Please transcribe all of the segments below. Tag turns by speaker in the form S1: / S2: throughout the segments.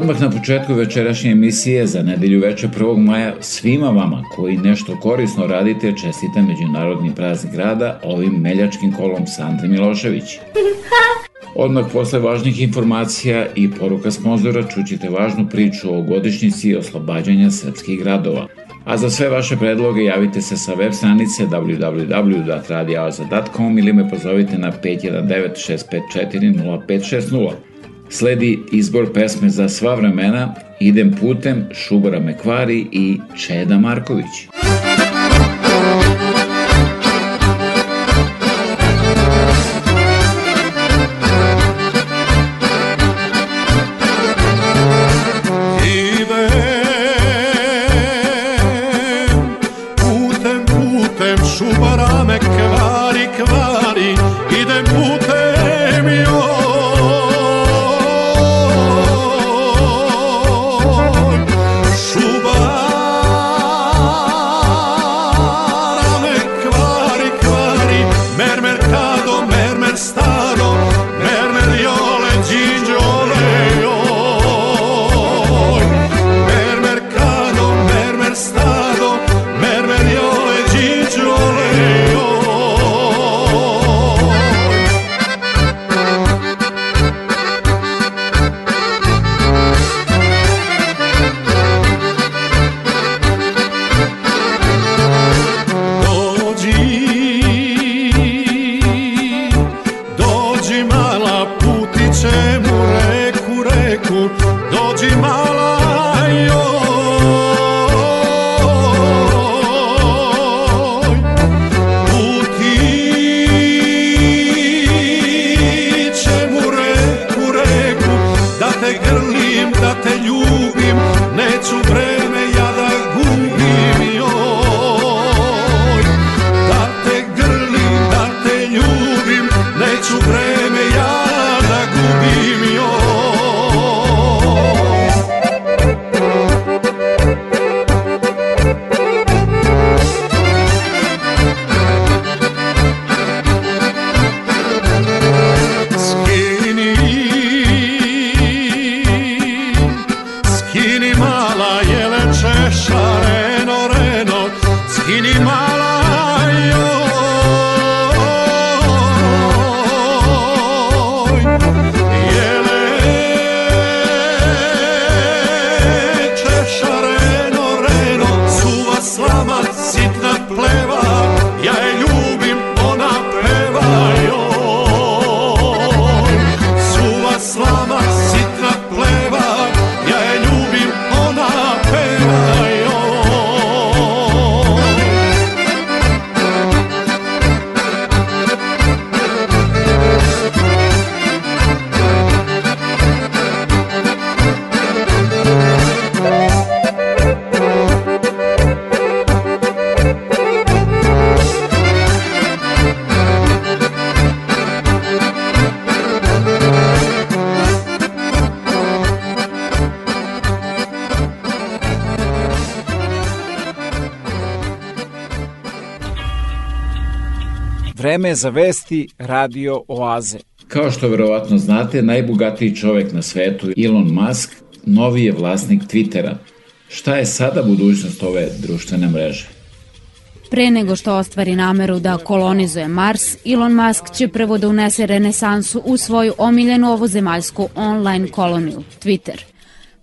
S1: Odmah na početku večerašnje emisije za nedelju večer 1. maja svima vama koji nešto korisno radite čestita Međunarodni praznik rada ovim meljačkim kolom Sandre Milošević. Odmah posle važnih informacija i poruka sponzora čućete važnu priču o godišnjici oslobađanja srpskih gradova. A za sve vaše predloge javite se sa web stranice www.radioaza.com ili me pozovite na 519 654 0560. Sledi izbor pesme za sva vremena Idem putem Šubara Mekvari i Čeda Marković.
S2: Vreme za vesti Radio Oaze.
S1: Kao što verovatno znate, najbogatiji čovek na svetu, Elon Musk, novi je vlasnik Twittera. Šta je sada budućnost ove društvene mreže?
S3: Pre nego što ostvari nameru da kolonizuje Mars, Elon Musk će prvo da unese renesansu u svoju omiljenu ovozemaljsku online koloniju, Twitter.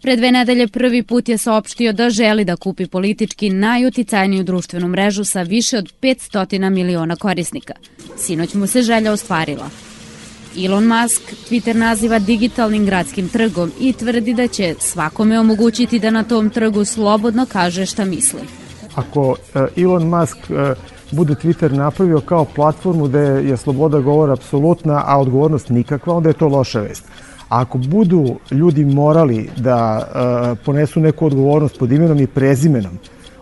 S3: Pre dve nedelje prvi put je saopštio da želi da kupi politički najuticajniju društvenu mrežu sa više od 500 miliona korisnika. Sinoć mu se želja ostvarila. Elon Musk Twitter naziva digitalnim gradskim trgom i tvrdi da će svakome omogućiti da na tom trgu slobodno kaže šta misli.
S4: Ako e, Elon Musk e, bude Twitter napravio kao platformu gde je sloboda govora apsolutna, a odgovornost nikakva, onda je to loša vest. Ako budu ljudi morali da uh, ponesu neku odgovornost pod imenom i prezimenom,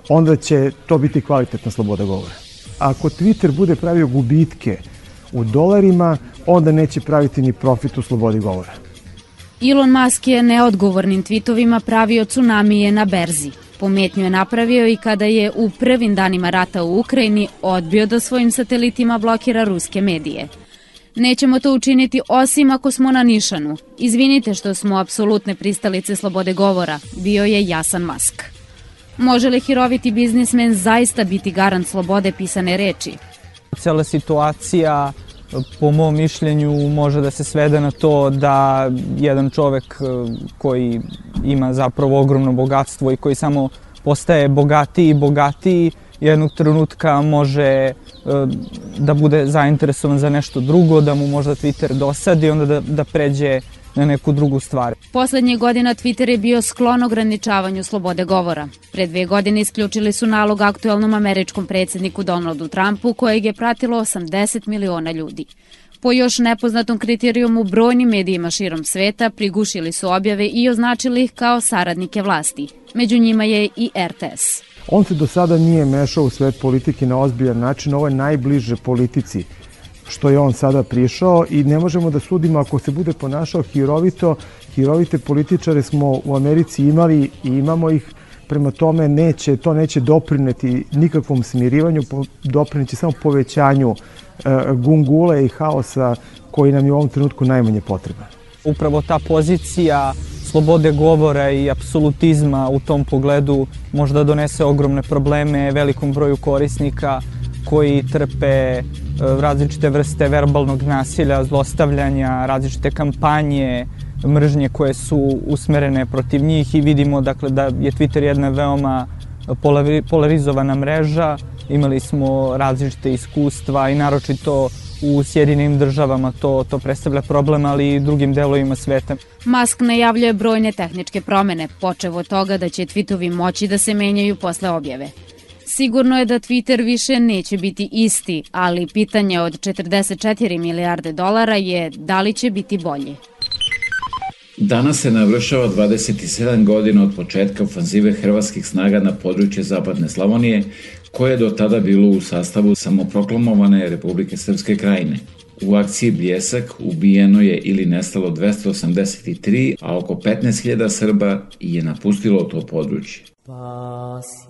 S4: onda će to biti kvalitetna sloboda govora. Ako Twitter bude pravio gubitke u dolarima, onda neće praviti ni profit u slobodi govora.
S3: Elon Musk je neodgovornim tweetovima pravio tsunamije na berzi. Pometnju je napravio i kada je u prvim danima rata u Ukrajini odbio da svojim satelitima blokira ruske medije – Nećemo to učiniti osim ako smo na nišanu. Izvinite što smo apsolutne pristalice slobode govora, bio je jasan mask. Može li hiroviti biznismen zaista biti garant slobode pisane reči?
S5: Cela situacija po mom mišljenju može da se svede na to da jedan čovek e, koji ima zapravo ogromno bogatstvo i koji samo postaje bogatiji i bogatiji jednog trenutka može da bude zainteresovan za nešto drugo, da mu možda Twitter dosadi, onda da, da pređe na neku drugu stvar.
S3: Poslednje godina Twitter je bio sklon ograničavanju slobode govora. Pre dve godine isključili su nalog aktuelnom američkom predsedniku Donaldu Trumpu, kojeg je pratilo 80 miliona ljudi. Po još nepoznatom kriterijumu brojnim medijima širom sveta prigušili su objave i označili ih kao saradnike vlasti. Među njima je i RTS.
S4: On se do sada nije mešao u svet politike na ozbiljan način, ovo je najbliže politici što je on sada prišao i ne možemo da sudimo ako se bude ponašao hirovito, hirovite političare smo u Americi imali i imamo ih, prema tome neće, to neće doprineti nikakvom smirivanju, doprineće samo povećanju uh, gungule i haosa koji nam je u ovom trenutku najmanje potreban.
S5: Upravo ta pozicija slobode govora i apsolutizma u tom pogledu možda donese ogromne probleme velikom broju korisnika koji trpe e, različite vrste verbalnog nasilja, zlostavljanja, različite kampanje, mržnje koje su usmerene protiv njih i vidimo dakle da je Twitter jedna veoma polarizovana mreža. Imali smo različite iskustva i naročito u Sjedinim državama to, to predstavlja problem, ali i drugim delovima sveta.
S3: Musk najavljuje brojne tehničke promene, počevo od toga da će tweetovi moći da se menjaju posle objave. Sigurno je da Twitter više neće biti isti, ali pitanje od 44 milijarde dolara je da li će biti bolji.
S1: Danas se navršava 27 godina od početka ofanzive hrvatskih snaga na područje Zapadne Slavonije, koje je do tada bilo u sastavu samoproklamovane Republike Srpske krajine. U akciji Bljesak ubijeno je ili nestalo 283, a oko 15.000 Srba je napustilo to područje. Pasi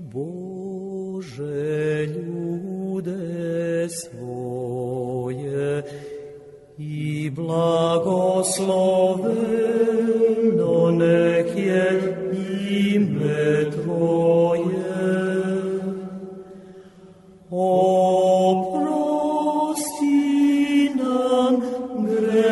S1: Bože ljude svoje I blagosloveno nech je ime Tvoje.
S6: O prosti nam
S7: gre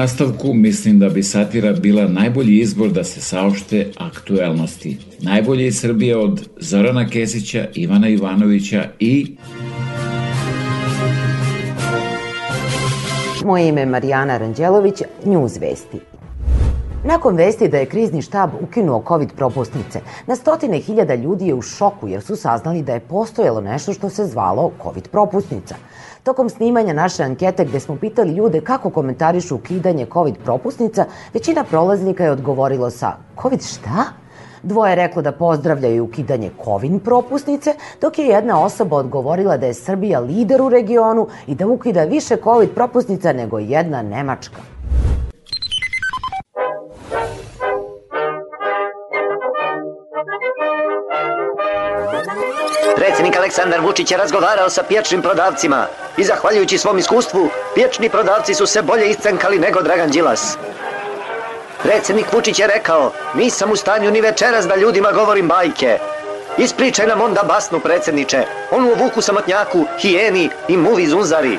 S7: nastavku mislim da bi satira bila najbolji izbor da se saopšte aktuelnosti. Najbolje iz Srbije od Zorana Kesića, Ivana Ivanovića i
S8: Moje ime je Marijana Ranđelović, News Vesti. Nakon vesti da je krizni štab ukinuo COVID propusnice, na stotine hiljada ljudi je u šoku jer su saznali da je postojalo nešto što se zvalo COVID propusnica. Tokom snimanja naše ankete gde smo pitali ljude kako komentarišu ukidanje COVID propusnica, većina prolaznika je odgovorilo sa COVID šta? Dvoje je reklo da pozdravljaju ukidanje COVID propusnice, dok je jedna osoba odgovorila da je Srbija lider u regionu i da ukida više COVID propusnica nego jedna Nemačka.
S9: Predsjednik Aleksandar Vučić je razgovarao sa pječnim prodavcima i zahvaljujući svom iskustvu, pječni prodavci su se bolje iscenkali nego Dragan Đilas. Predsjednik Vučić je rekao, nisam u stanju ni večeras da ljudima govorim bajke. Ispričaj nam onda basnu, predsjedniče, onu o vuku samotnjaku, hijeni i muvi zunzari.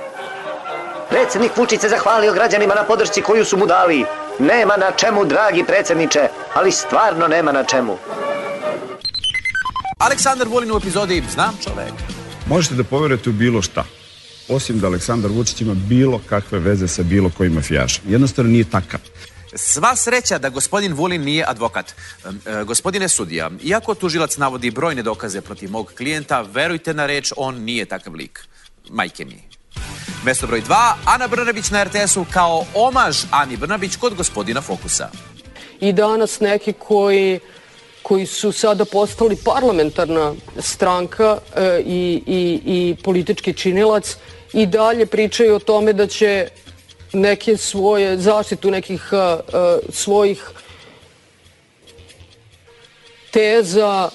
S9: Predsednik Vučić se zahvalio građanima na podršci koju su mu dali. Nema na čemu, dragi predsedniče, ali stvarno nema na čemu.
S10: Aleksandar Vulin u epizodi Znam čovek.
S11: Možete da poverujete u bilo šta, osim da Aleksandar Vučić ima bilo kakve veze sa bilo kojim mafijašom. Jednostavno nije takav.
S10: Sva sreća da gospodin Vulin nije advokat. E, gospodine sudija, iako tužilac navodi brojne dokaze protiv mog klijenta, verujte na reč, on nije takav lik. Majke mi. Mesto broj 2, Ana Brnabić na RTS-u kao omaž Ani Brnabić kod gospodina Fokusa.
S12: I danas neki koji koji su sada postali parlamentarna stranka e, i, i, i politički činilac i dalje pričaju o tome da će neke svoje zaštitu nekih uh, uh, svojih teza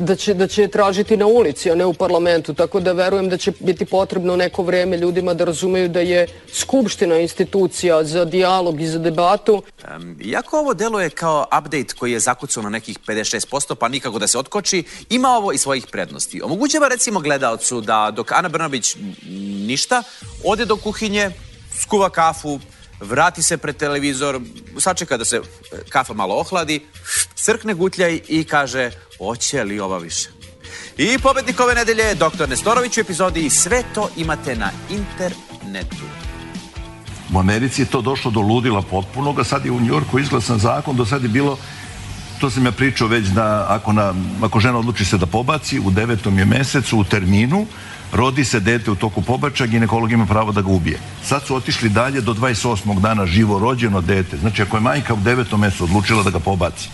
S12: da će, da će tražiti na ulici, a ne u parlamentu. Tako da verujem da će biti potrebno neko vreme ljudima da razumeju da je Skupština institucija za dijalog i za debatu.
S10: Um, iako ovo deluje kao update koji je zakucao na nekih 56%, pa nikako da se otkoči, ima ovo i svojih prednosti. Omogućava recimo gledalcu da dok Ana Brnabić ništa, ode do kuhinje, skuva kafu, vrati se pred televizor, sačeka da se kafa malo ohladi, crkne gutljaj i kaže Oće li ova više? I pobednik ove nedelje je dr. Nestorović u epizodi sve to imate na internetu.
S13: U Americi je to došlo do ludila potpunog, a sad je u Njorku izglasan zakon, do sad je bilo to sam ja pričao već da ako, na, ako žena odluči se da pobaci u devetom je mesecu u terminu rodi se dete u toku pobačaja, ginekolog ima pravo da ga ubije. Sad su otišli dalje do 28. dana živo rođeno dete. Znači ako je majka u devetom mesecu odlučila da ga pobaci,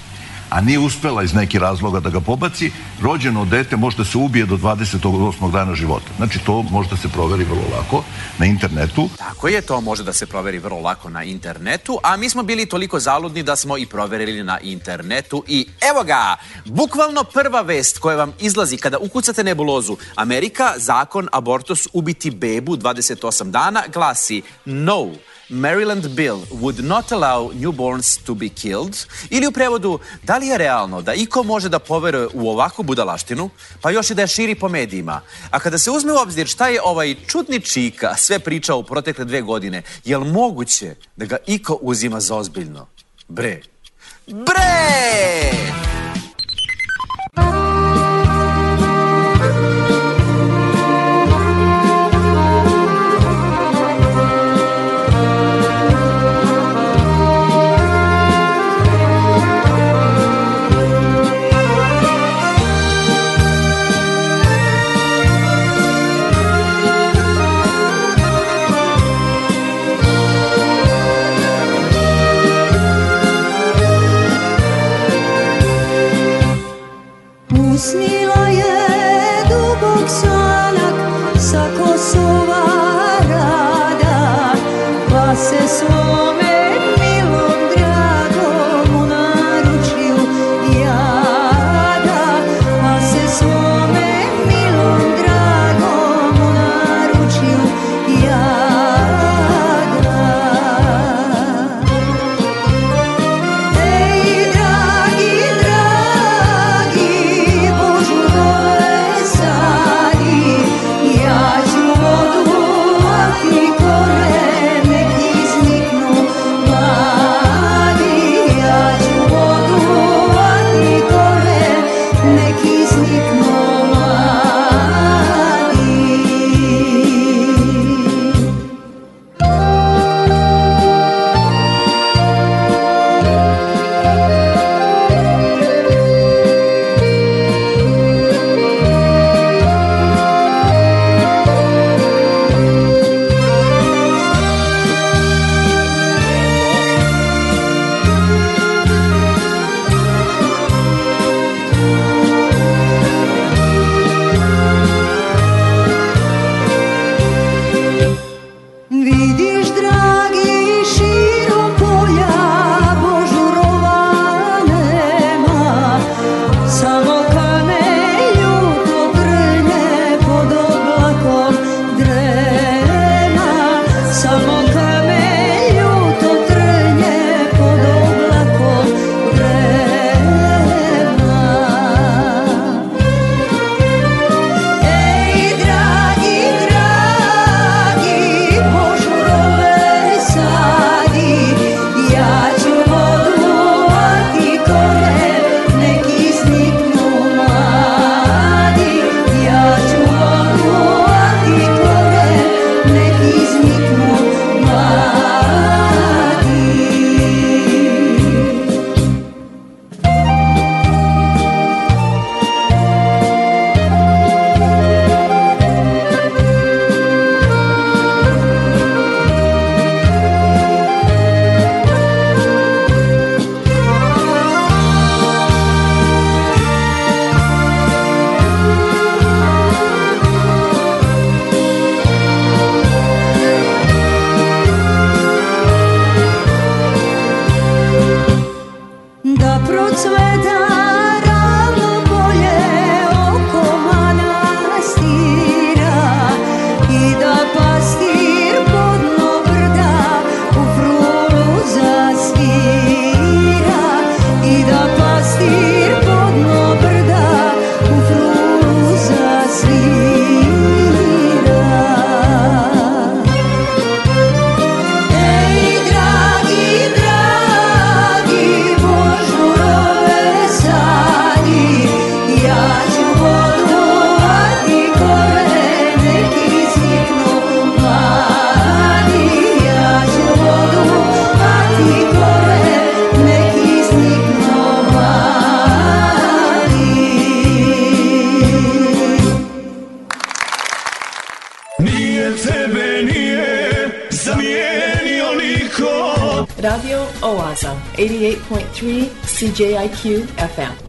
S13: a nije uspela iz nekih razloga da ga pobaci, rođeno dete može da se ubije do 28. dana života. Znači to može da se proveri vrlo lako na internetu.
S10: Tako je, to može da se proveri vrlo lako na internetu, a mi smo bili toliko zaludni da smo i proverili na internetu i evo ga, bukvalno prva vest koja vam izlazi kada ukucate nebulozu Amerika, zakon, abortus, ubiti bebu 28 dana glasi no, Maryland bill would not allow newborns to be killed ili u prevodu da li je realno da iko može da poveruje u ovakvu budalaštinu pa još i da je širi po medijima. A kada se uzme u obzir šta je ovaj čudni čika sve pričao u protekle dve godine, je li moguće da ga iko uzima za ozbiljno? Bre. Bre!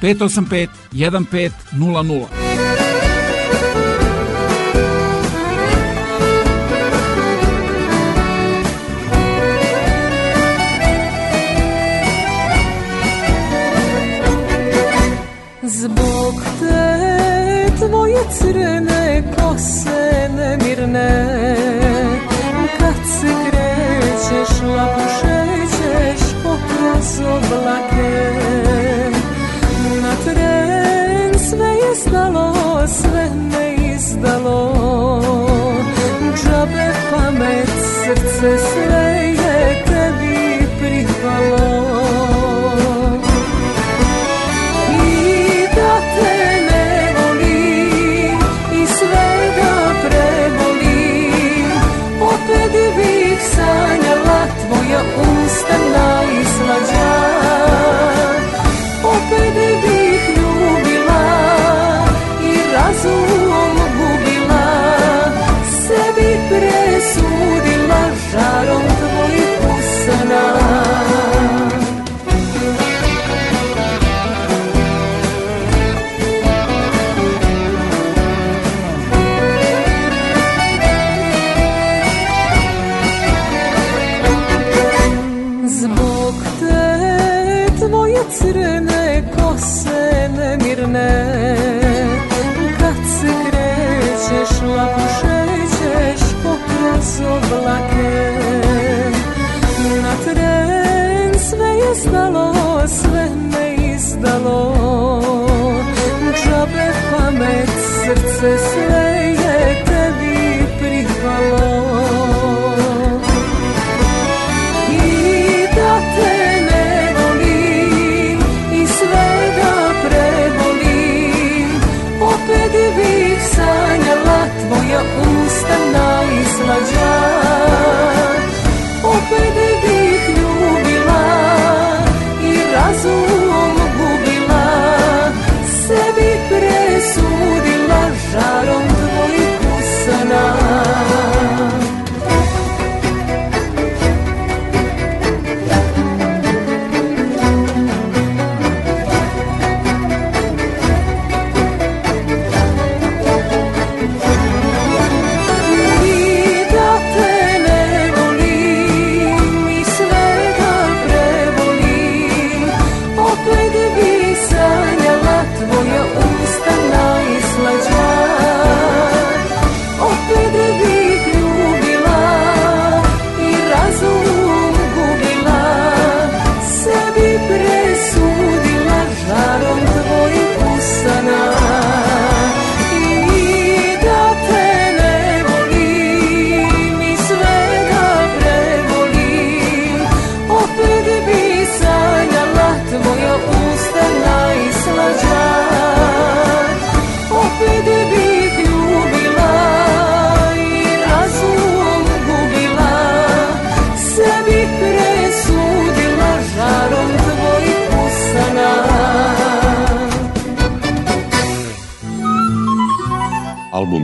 S1: 585 1500.
S7: sve me izdalo Džabe pamet, srce se Christmas.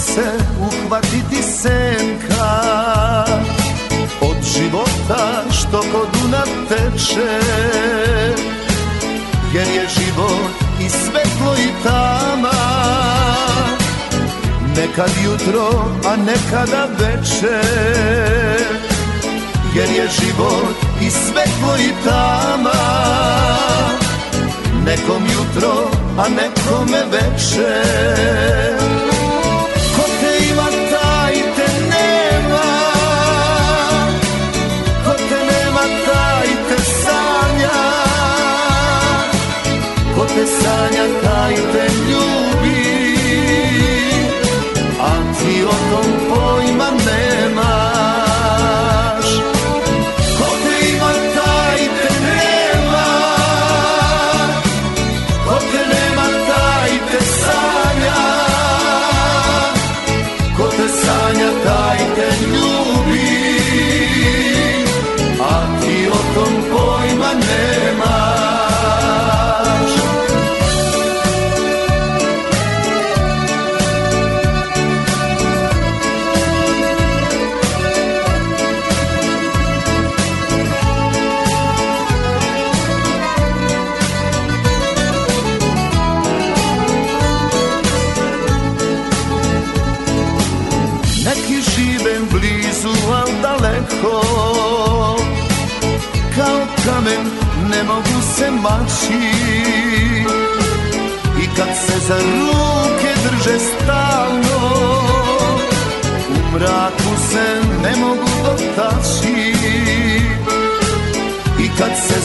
S14: Se uhvatiti senka. Od života što kod Dunav teče Jer je život i svetlo i tama. Nekad jutro, a nekada veče Jer je život i svetlo i tama. Nekom jutro, a nekome veče te sanja, taj te ljubi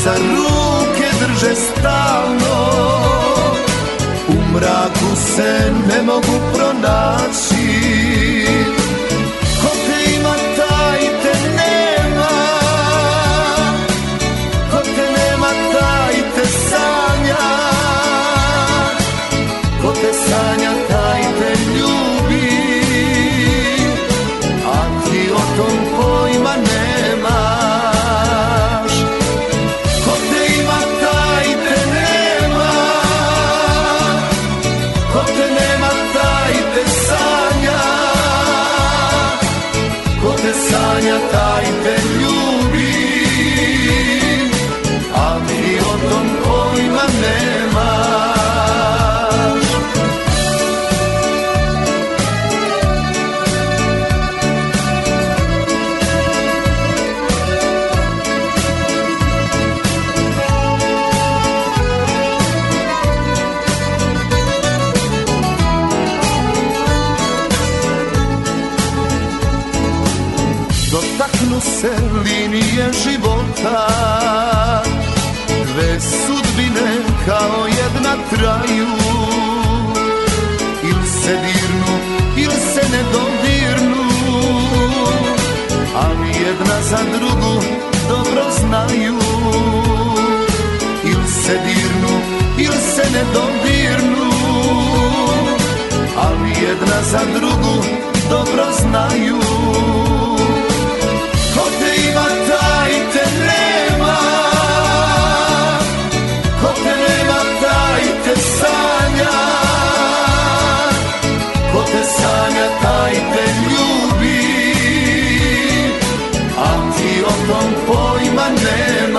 S14: za ruke drže stalno. U mraku se ne mogu pronaći se linije života. Dve sudbine kao jedna traju. Il se dirnu, il se ne dodirnu. Ali jedna za drugu dobro znaju. Il se dirnu, il se ne dodirnu. Ali jedna za drugu dobro znaju sanja, taj te ljubi A ti o tom pojma nemaš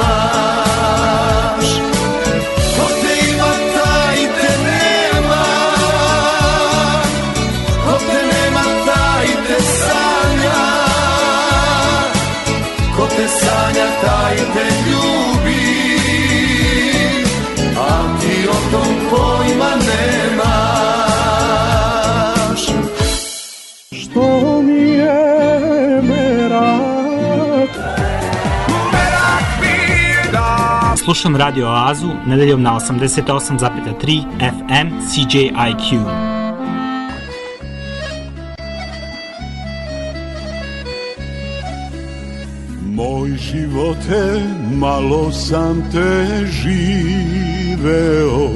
S15: Slušam Radio Oazu nedeljom na 88,3 FM CJIQ.
S16: Moj život je malo sam te živeo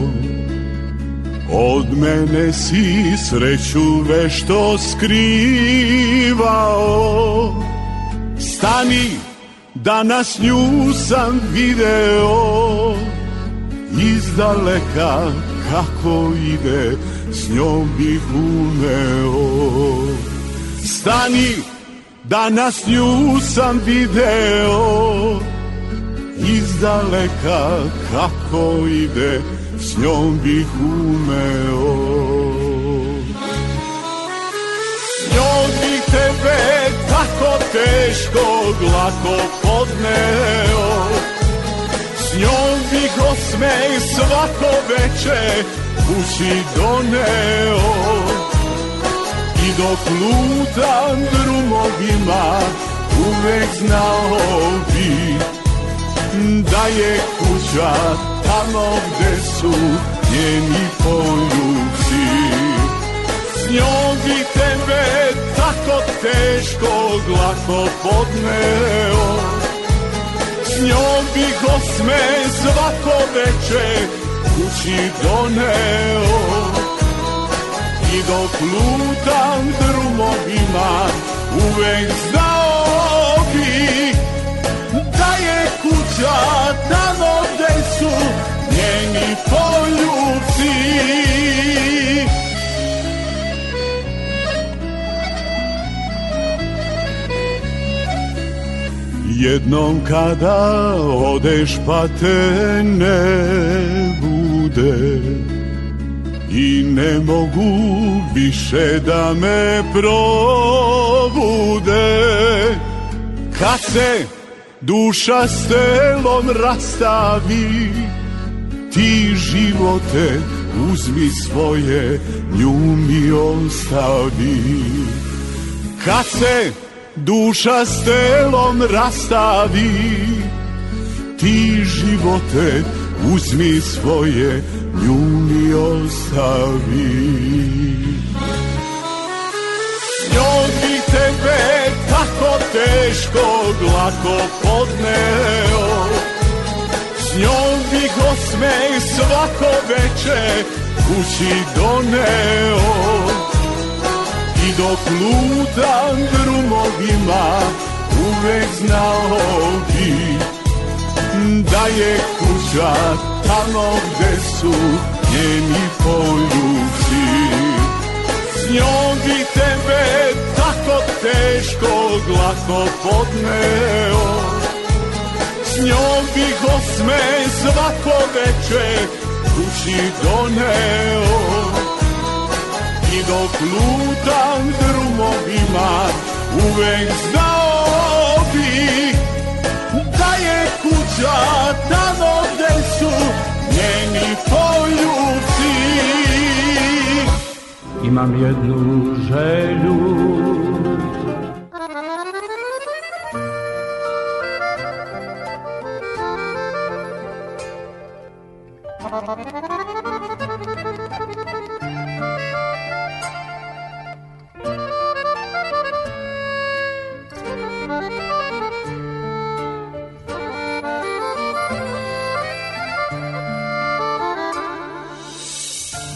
S16: Od mene si sreću vešto skrivao Stani, danas nju sam video Iz daleka kako ide, s njom bih umeo Stani, danas nju sam video Iz daleka kako ide, s njom bih umeo tako teško glako podneo. S njom bih osmeh svako veče kući doneo. I dok lutam drumovima uvek znao bi Da je kuća tamo gde su njeni poljubci S njom tako teško glako podneo. S njom bih osme svako veče kući doneo. I dok lutam drumovima uvek znao bi Da je kuća tamo gde su njeni poljubci Jednom kada odeš pa te ne bude. I ne mogu više da me probude. Kad se duša s telom rastavi Ti živote uzmi svoje, nju mi ostavi. Kad se duša s telom rastavi Ti živote uzmi svoje, nju mi ostavi bi tebe tako teško glako podneo. S njom bih osmeh svako veče kući doneo I dok lutam drumovima uvek znao bi Da je kuća tamo gde su njeni poljubci. S njom bi tebe tako teško glako podneo. S njom bih osme svako veče kući doneo I dok lutam drumovima uvek znao bi Da je kuća tamo gde su njeni poljubci
S17: Imam jednu želju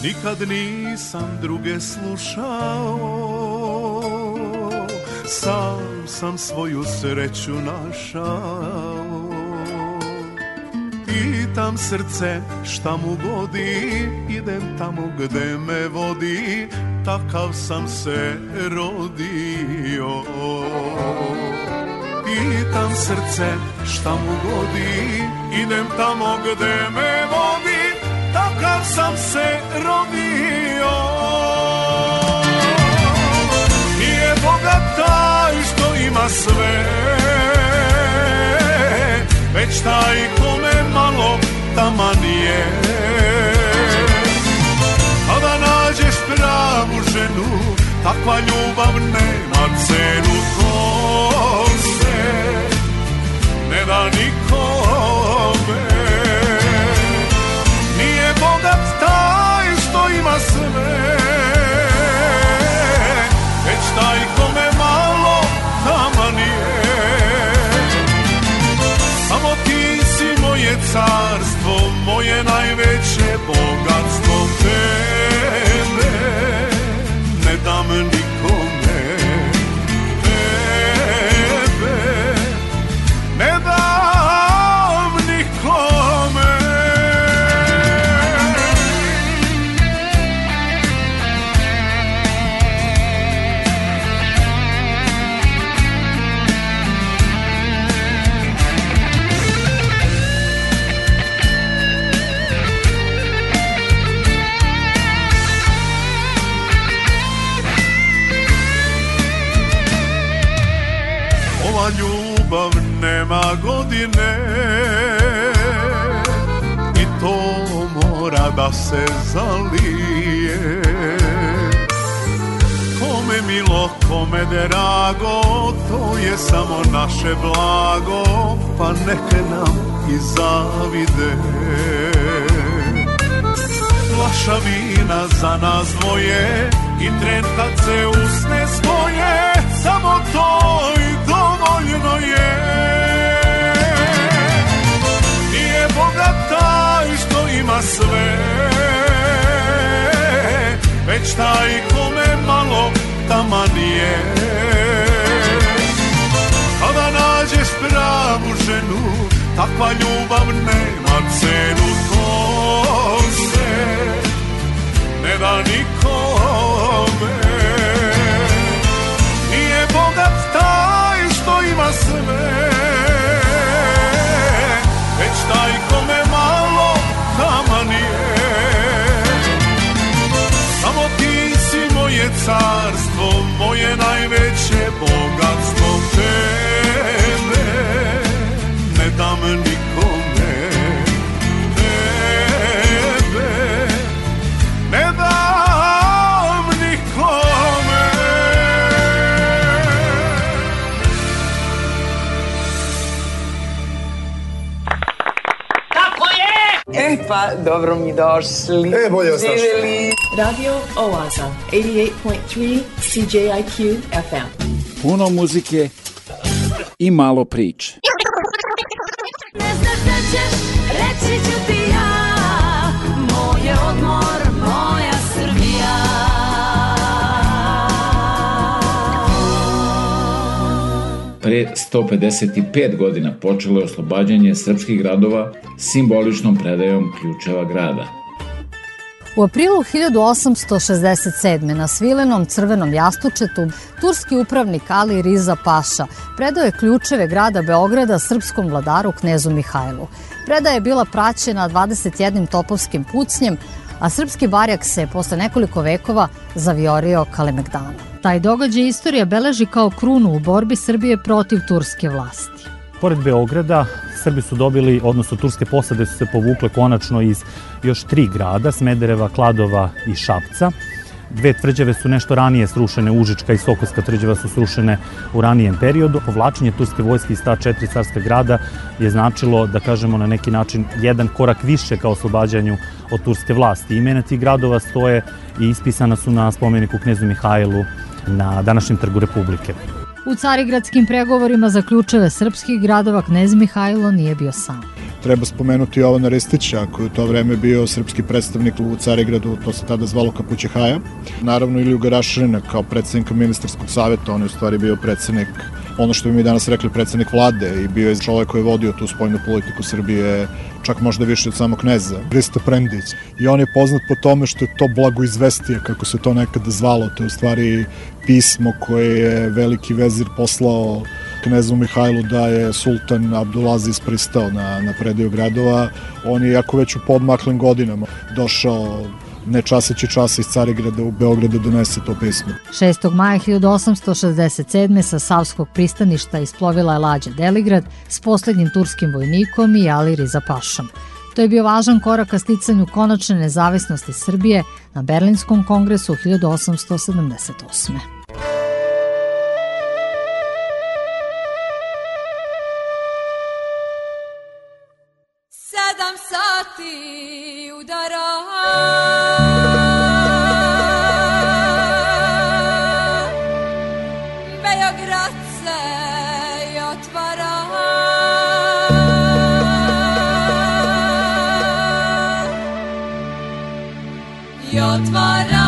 S16: Nikad nisam druge slušao. Sam sam svoju sreću našao. Pitam srce šta mu godi? Idem tamo gde me vodi. Takav sam se rodio. Pitam srce šta mu godi? Idem tamo gde me vodi Takav sam se rodio Nije bogat taj što ima sve Već taj kome malo taman je da nađeš pravu ženu Takva ljubav nema cenu To se ne da nikome se me Već taj kome malo nama nije. Samo ti si moje carstvo, moje najveće bogatstvo te. Nema godine. I to mora da se zalije. Kome milo, kome drago To je samo naše blago Pa neke nam i zavide. Flaša vina za nas dvoje I tren kad se usne svoje Samo to i dovoljno je sve. Već taj kome malo taman je Kada nađeš pravu ženu Takva ljubav nema cenu To se ne da nikome. Nije bogat taj što ima sve. Već taj kome malo taman je Samo ti si moje carstvo, moje najveće bogatstvo Tebe ne dam nikome
S18: pa, dobro mi došli.
S19: E, bolje.
S18: Živjeli.
S20: Radio Oaza, 88.3 CJIQ FM.
S21: Puno muzike i malo priče.
S1: Pre 155 godina počelo je oslobađanje srpskih gradova simboličnom predajom ključeva grada.
S22: U aprilu 1867. na svilenom crvenom jastučetu turski upravnik Ali Riza Paša predao je ključeve grada Beograda srpskom vladaru knezu Mihajlu. Predaja je bila praćena 21 topovskim pucnjem, a srpski barjak se posle nekoliko vekova zaviorio Kalemegdanom. Taj događaj istorija beleži kao krunu u borbi Srbije protiv turske vlasti.
S23: Pored Beograda, Srbi su dobili, odnosno turske posade su se povukle konačno iz još tri grada, Smedereva, Kladova i Šapca. Dve tvrđave su nešto ranije srušene, Užička i Sokolska tvrđava su srušene u ranijem periodu. Povlačenje turske vojske iz ta četiri carska grada je značilo, da kažemo na neki način, jedan korak više kao oslobađanju od turske vlasti. Imena tih gradova stoje i ispisana su na spomeniku knezu Mihajlu na današnjem trgu Republike.
S22: U carigradskim pregovorima za ključeve srpskih gradova knez Mihajlo nije bio sam.
S19: Treba spomenuti Jovana Ristića, koji je u to vreme bio srpski predstavnik u Carigradu, to se tada zvalo Kapućehaja. Naravno Iliju Garašarina kao predsednika ministarskog saveta, on je u stvari bio predsednik ono što bi mi danas rekli predsednik vlade i bio je čovek koji je vodio tu spoljnu politiku Srbije čak možda više od samog kneza, Hrista Prendić. I on je poznat po tome što je to blagoizvestije, kako se to nekada zvalo. To je u stvari pismo koje je veliki vezir poslao knezu Mihajlu da je sultan Abdulaziz pristao na, na predaju gradova. On je, jako već u podmaklim godinama, došao ne časeći čas iz Carigrada u Beogradu donese to pismo.
S22: 6. maja 1867. sa Savskog pristaništa isplovila je lađa Deligrad s poslednjim turskim vojnikom i Ali Riza Pašom. To je bio važan korak ka sticanju konačne nezavisnosti Srbije na Berlinskom kongresu 1878.
S24: i otvara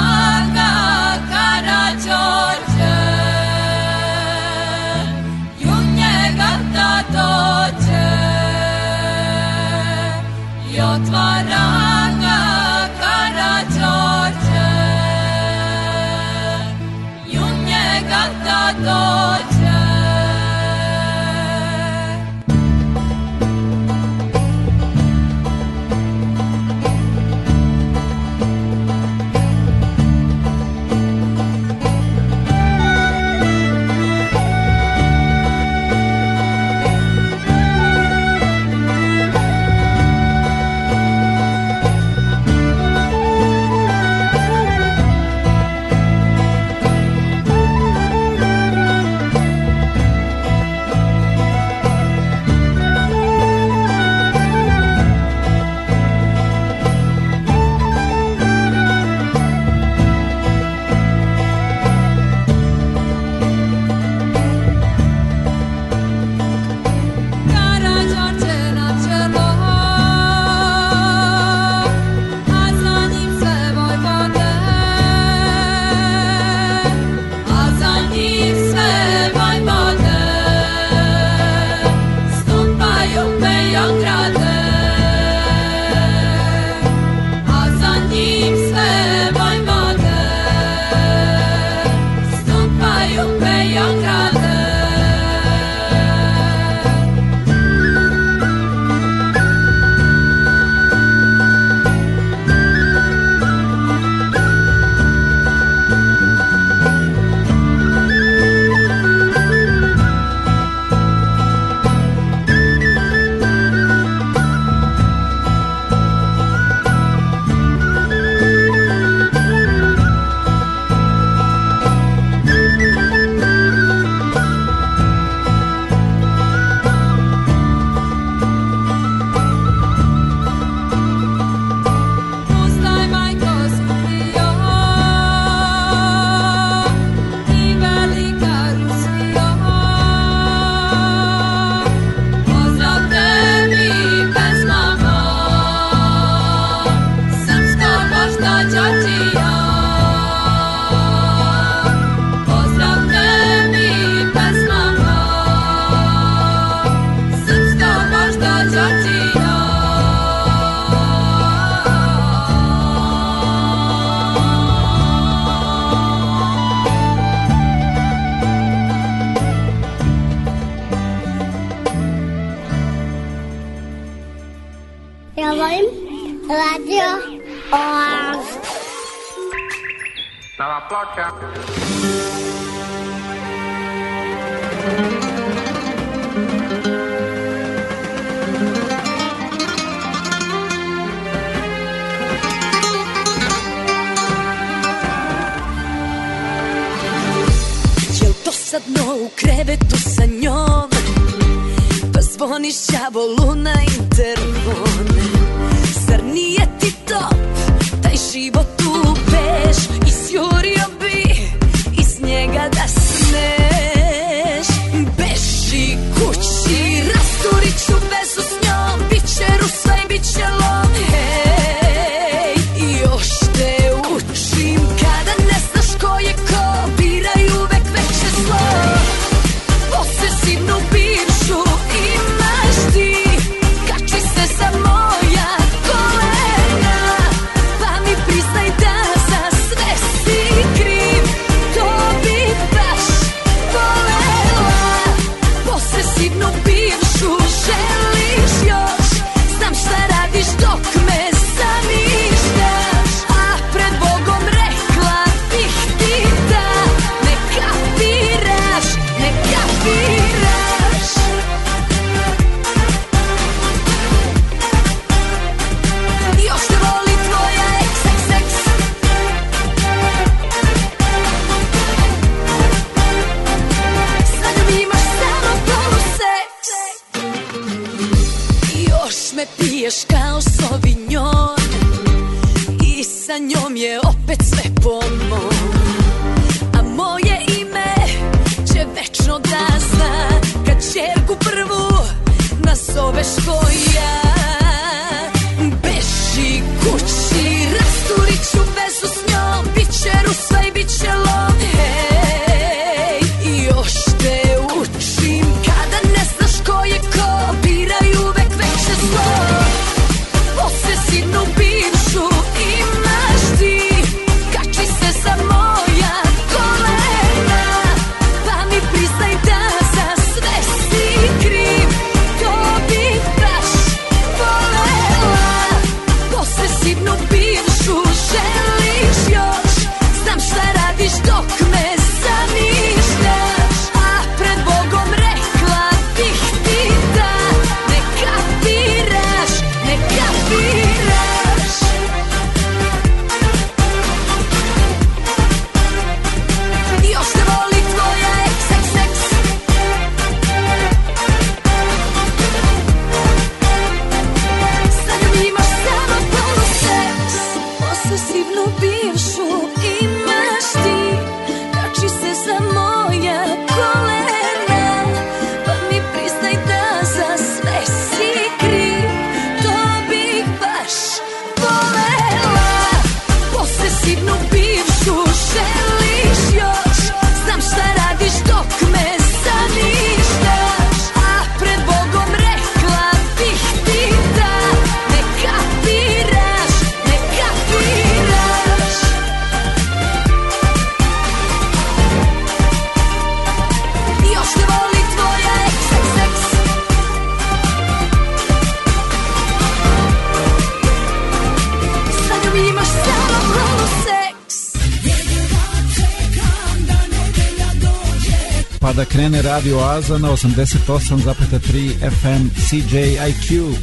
S25: Radio
S24: Aza na
S21: 88,3 FM CJIQ.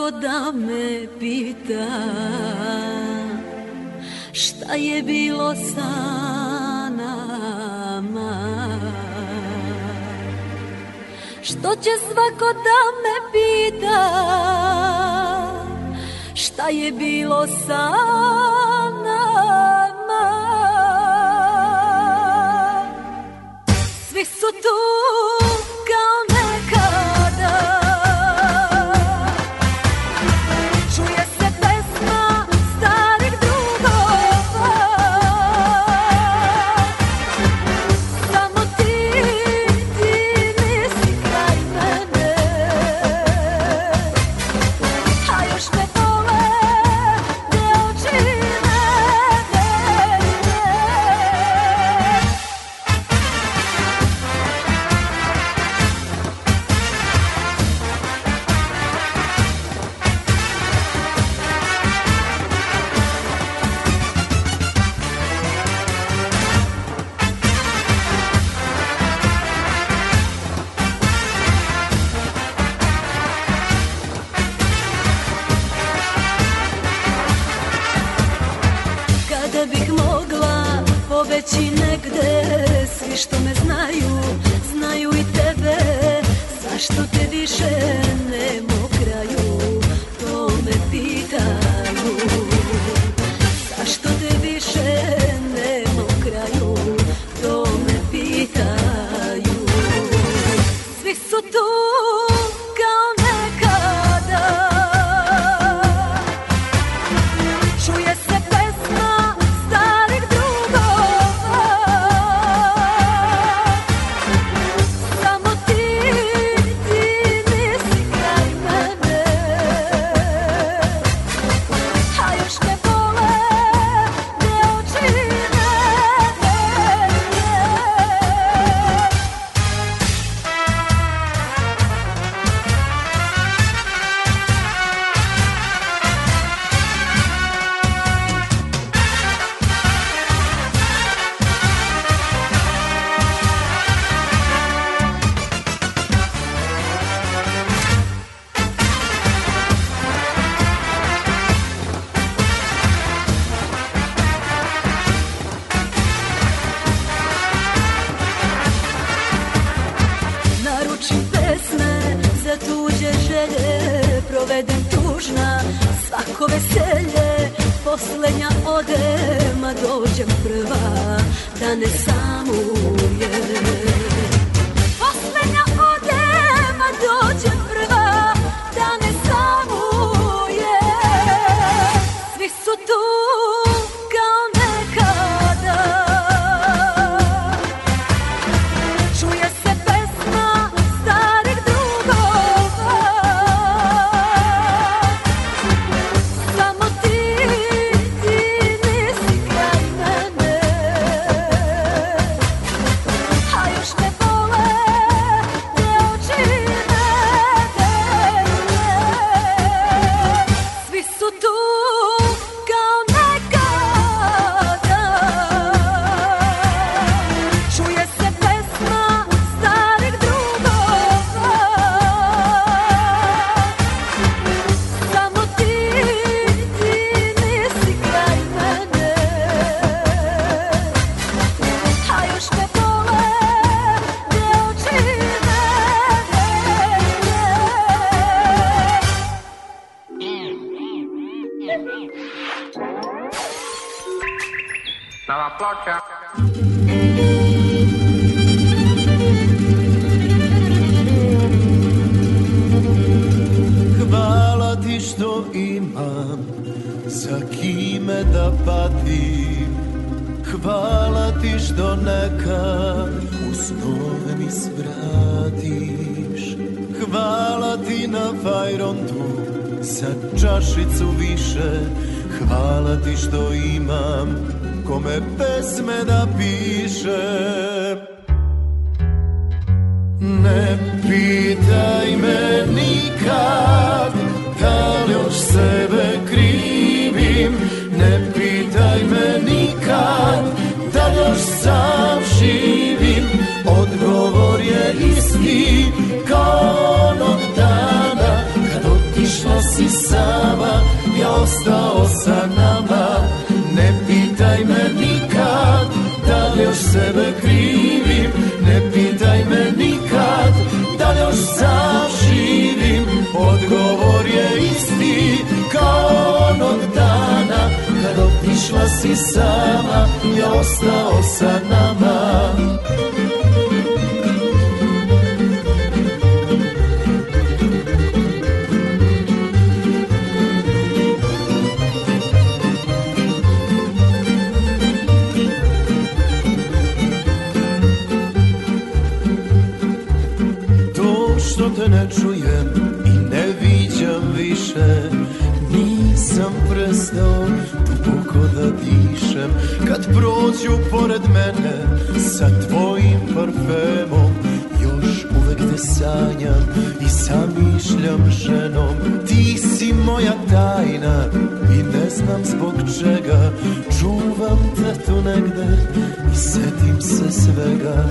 S24: ko da me pita Šta je bilo sa nama? Što će svako da me pita Šta je bilo sa nama
S14: si sama Ja ostao sa nama prođu pored mene sa tvojim parfemom. Još uvek te sanjam i zamišljam ženom. Ti si moja tajna i ne znam zbog čega. Čuvam te tu negde i setim se svega.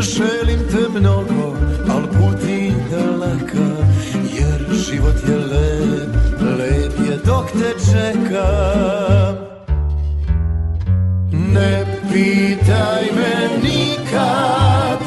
S14: Želim te mnogo, al budi daleka Jer život je lep, lep je dok te čekam pitaj me nikad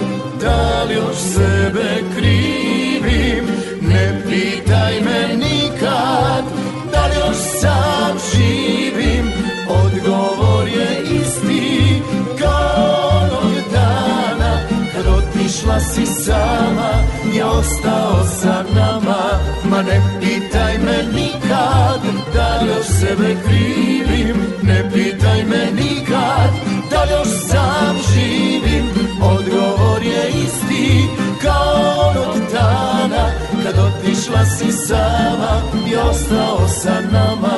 S14: Da li još sebe krivim? Ne pitaj me nikad Da li još sam živim? Odgovor je isti Kao onog dana Kad otišla si sama Ja ostao sa nama. Ma ne pitaj me nikad Da li još sebe krivim? Ne pitaj me nikad Da li još sam živim Odgovor je isti Kao onog dana. Kad otišla si sama I ostao sa nama.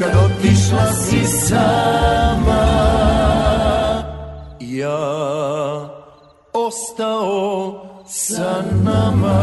S14: Kad otišla si sama Ja ostao sa nama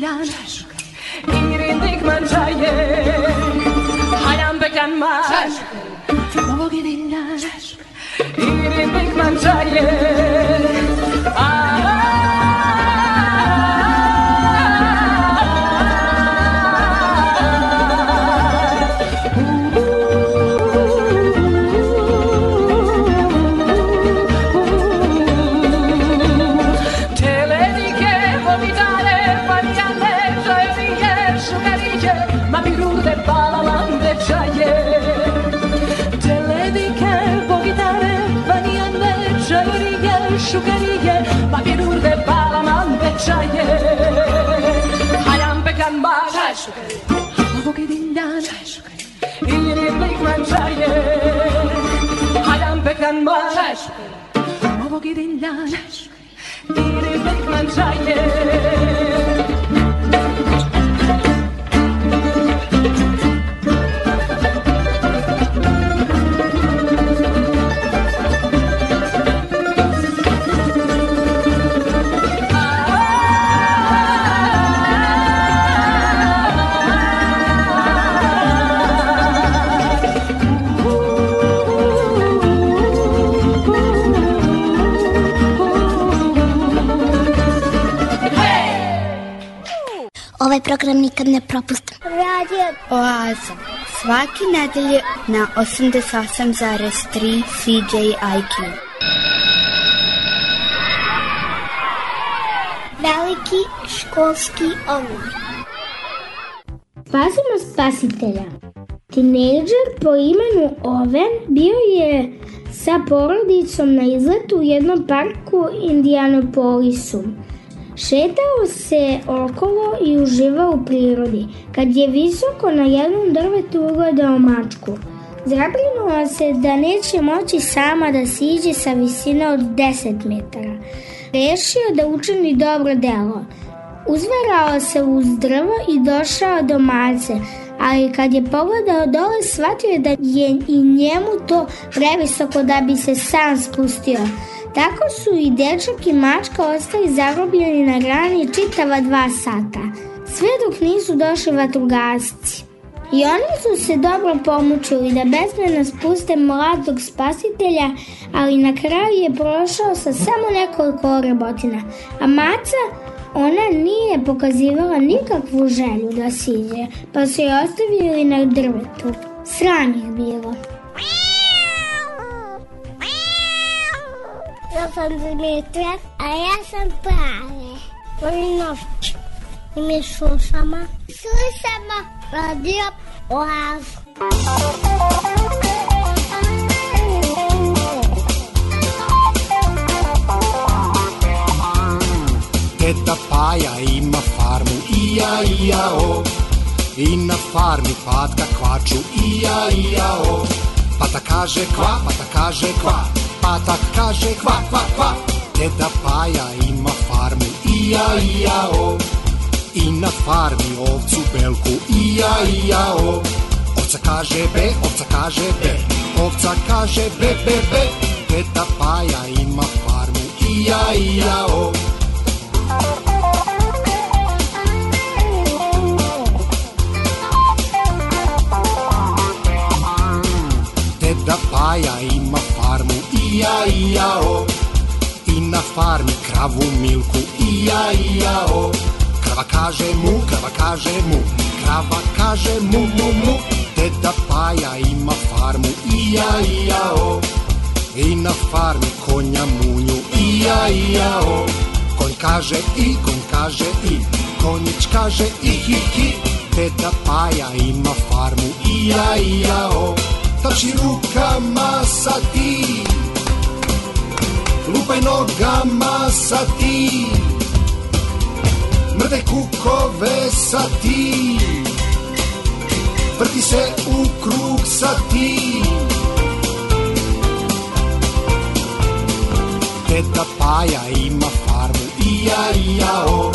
S7: Laner. Ingrid Dickmann çayı. Hayam bekenmez. Bugün inler. Ingrid Dickmann çayı. Hago kedinden İlini beklen çayı Hayan beklen var. Hago kedinden İlini beklen çayı
S25: program nikad ne propustim. Radio Oaza. Svaki nedelje na 88,3 CJIQ. Veliki školski omor. Spasimo spasitelja. Tinejdžer po imenu Oven bio je sa porodicom na izletu u jednom parku Indianapolisu. Šetao se okolo i uživao u prirodi, kad je visoko na jednom drvetu ugledao mačku. Zabrinuo se da neće moći sama da siđe sa visine od 10 metara. Rešio da učini dobro delo. Uzverao se uz drvo i došao do mace, ali kad je pogledao dole shvatio je da je i njemu to previsoko da bi se sam spustio. Tako su i dečak i mačka ostali zarobljeni na grani čitava dva sata, sve dok nisu došli vatrogasci. I oni su se dobro pomučili da bezmeno spuste mladog spasitelja, ali na kraju je prošao sa samo nekoliko rebotina. A maca, ona nije pokazivala nikakvu želju da siđe, pa su je ostavili na drvetu. Sram je bilo. Ja sam Dimitra, a ja sam Prave. Volim noć. I mi slušamo. Slušamo radio Oaz.
S26: Teta Paja ima farmu, ija, ija, o. I na farmi patka kvaču, ija, ija, o. Pata kaže kva, pata kaže kva, patak kaže kva, kva, kva. Teta Paja ima farmu, ija, ija, o. I na farmi ovcu belku, ija, ija, o. Ovca kaže be, ovca kaže be, ovca kaže be, be, be. Teta Paja ima farmu, ija, ija, o. Paja ima farmu, ija, ija, o. I na farmi kravu Milku, ija, ija, o. Krava kaže mu, krava kaže mu, krava kaže mu, mu, mu. Deda Paja ima farmu, ija, ija, o. I na farmi konja munju, ija, ija, o. Konj kaže i, konj kaže i, konjić kaže i, hi, hi. Deda Paja ima farmu, ija, ija, o. Tapši rukama sa ti, lupaj nogama sa ti, mrdaj kukove sa ti, vrti se u krug sa ti. Deda Paja ima farmu, ija, ija, o.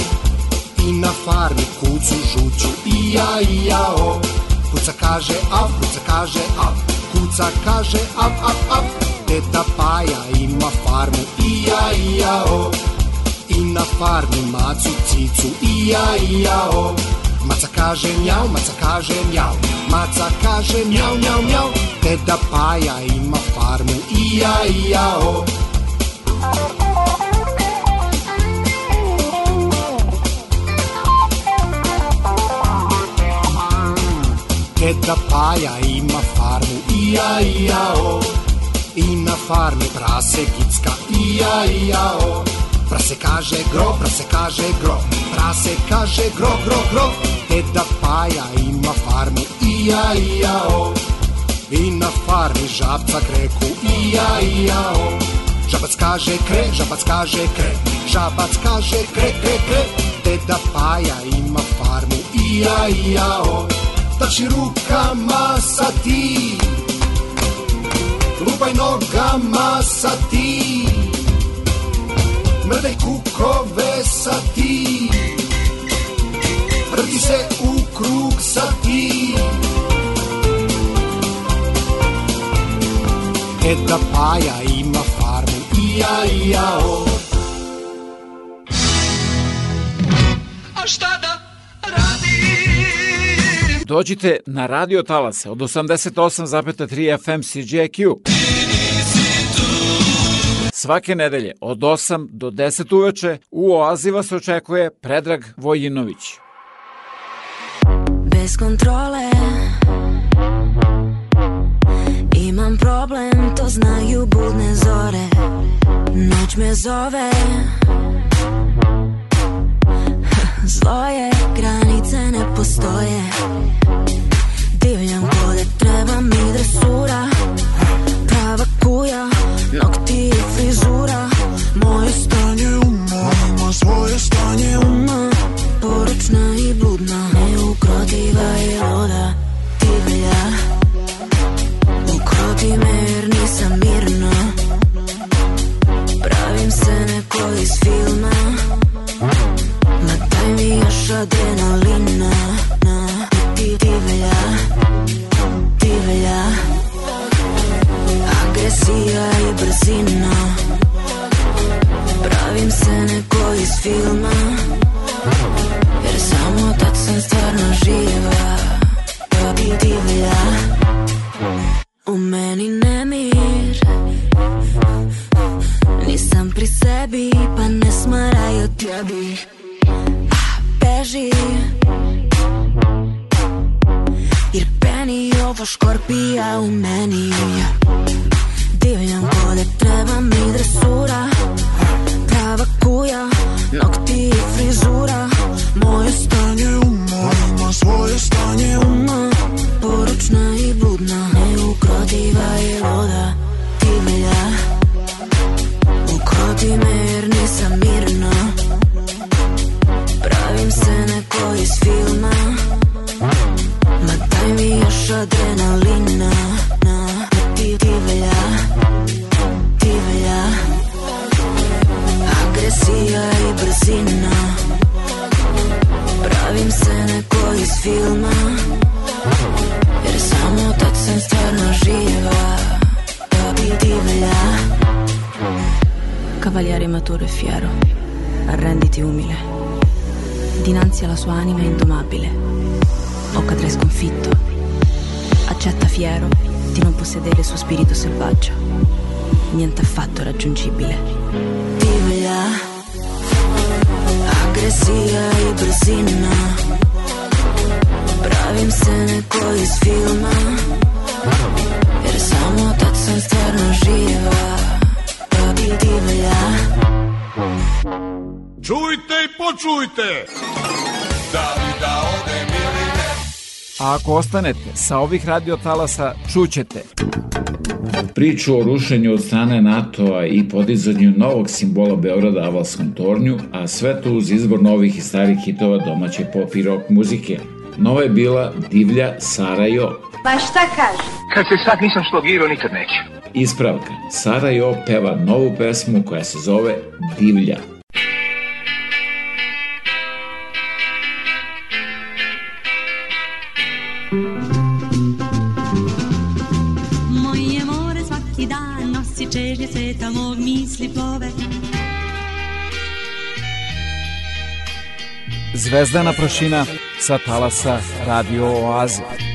S26: I na farmi kucu žuću, ija, ija, o. Kuca kaže av, kuca kaže av, kuca kaže av, av, av. Deda Paja ima farmu, ija, ija, o. I na farmi macu cicu, ija, ija, o. Maca kaže mjau, maca kaže mjau, maca kaže mjau, mjau, mjau. Deda Paja ima farmu, ija, ija, ija, ija, o. I na farmi prase gicka, ija, ija, o. Prase kaže gro, prase kaže gro, prase kaže gro, gro, gro. Deda Paja ima farmu, ija, ija, o. I na farmi žabca kreku, ija, ija, o. Žabac kaže kre, žabac kaže kre, žabac kaže kre, kre, kre. Deda Paja ima farmu, ija, ija, o. Trči rukama sa ti, lupaj nogama sa ti, mrdaj kukove sa ti, vrti se u krug sa ti. Deda Paja ima farmu, ija, ija, o.
S27: A šta da radim?
S1: Dođite na radio talase od 88,3 FM CJQ. Svake nedelje od 8 do 10 uveče u Oazi vas očekuje Predrag Vojinović.
S28: bez kontrole Imam problem, to znaju budne zore Noć me zove Zlo je, granice ne postoje. Divljam kode, treba mi dresura. Prava kuja, nokti i frizura. Moje stanje uma ima svoje stanje uma Poručna i bludna, neukrotiva i luda Divlja, ukroti me jer nisam mirna. Pravim se neko iz filma adrenalina na, di, Divlja, divlja Agresija i brzina. Pravim se neko iz filma Jer samo tad sam stvarno živa. Di, divlja U meni nemir. Nisam pri sebi pa ne smaraj o tebi Beži Jer peni ovo škorpija u meni. Divljam kode treba mi dresura. Prava kuja, nokti i frizura. Moje stanje uma ima svoje stanje uma Poručna i bludna, neukrotiva i luda Divlja, ukroti me jer какво е с филма Ма дай ми još адреналина на ти, ти веля, ти веля Агресия и бързина Правим се на кой из филма Jer samo tad sam stvarno živa. Ti, ti velja
S20: Cavaliere mature e fiero Arrenditi umile. Dinanzi alla sua anima indomabile, o cadrai sconfitto. Accetta fiero di non possedere il suo spirito selvaggio. Niente affatto raggiungibile.
S28: divlja Agresija i brzina Pravim se neko iz filma Jer samo tad sam stvarno živa Di, divlja
S16: Čujte i počujte! Da li da odem ili ne?
S14: A ako ostanete sa ovih radiotalasa, čućete
S1: Priču o rušenju od strane NATO-a i podizanju novog simbola Beograda Avalskom tornju, a sve to uz izbor novih i starih hitova domaće pop i rock muzike. Nova je bila Divlja Sara Jo.
S29: Pa šta kaže? Kad se sad nisam slogirao, nikad neću.
S1: Ispravka. Sara Jo peva novu pesmu koja se zove Divlja.
S30: Misli plove
S14: Zvezdana prašina sa talasa Radio Oaze.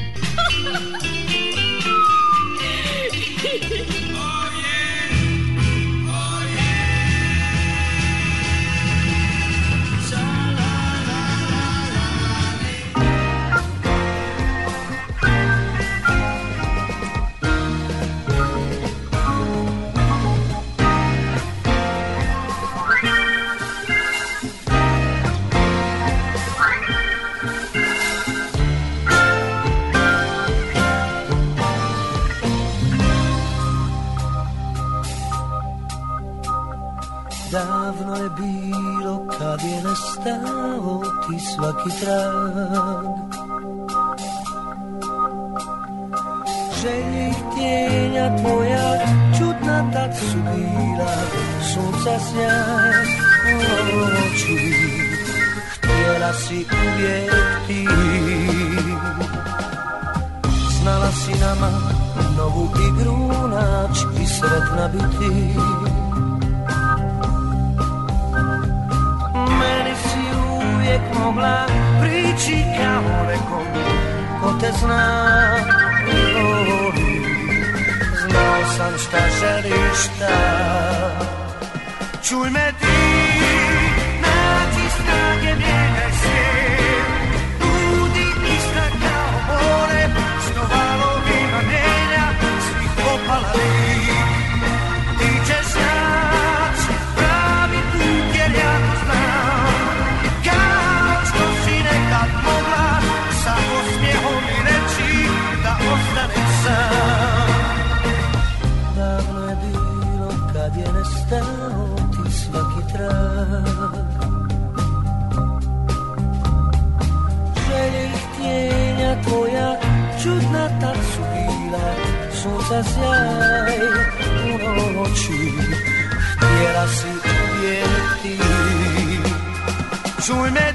S31: swimming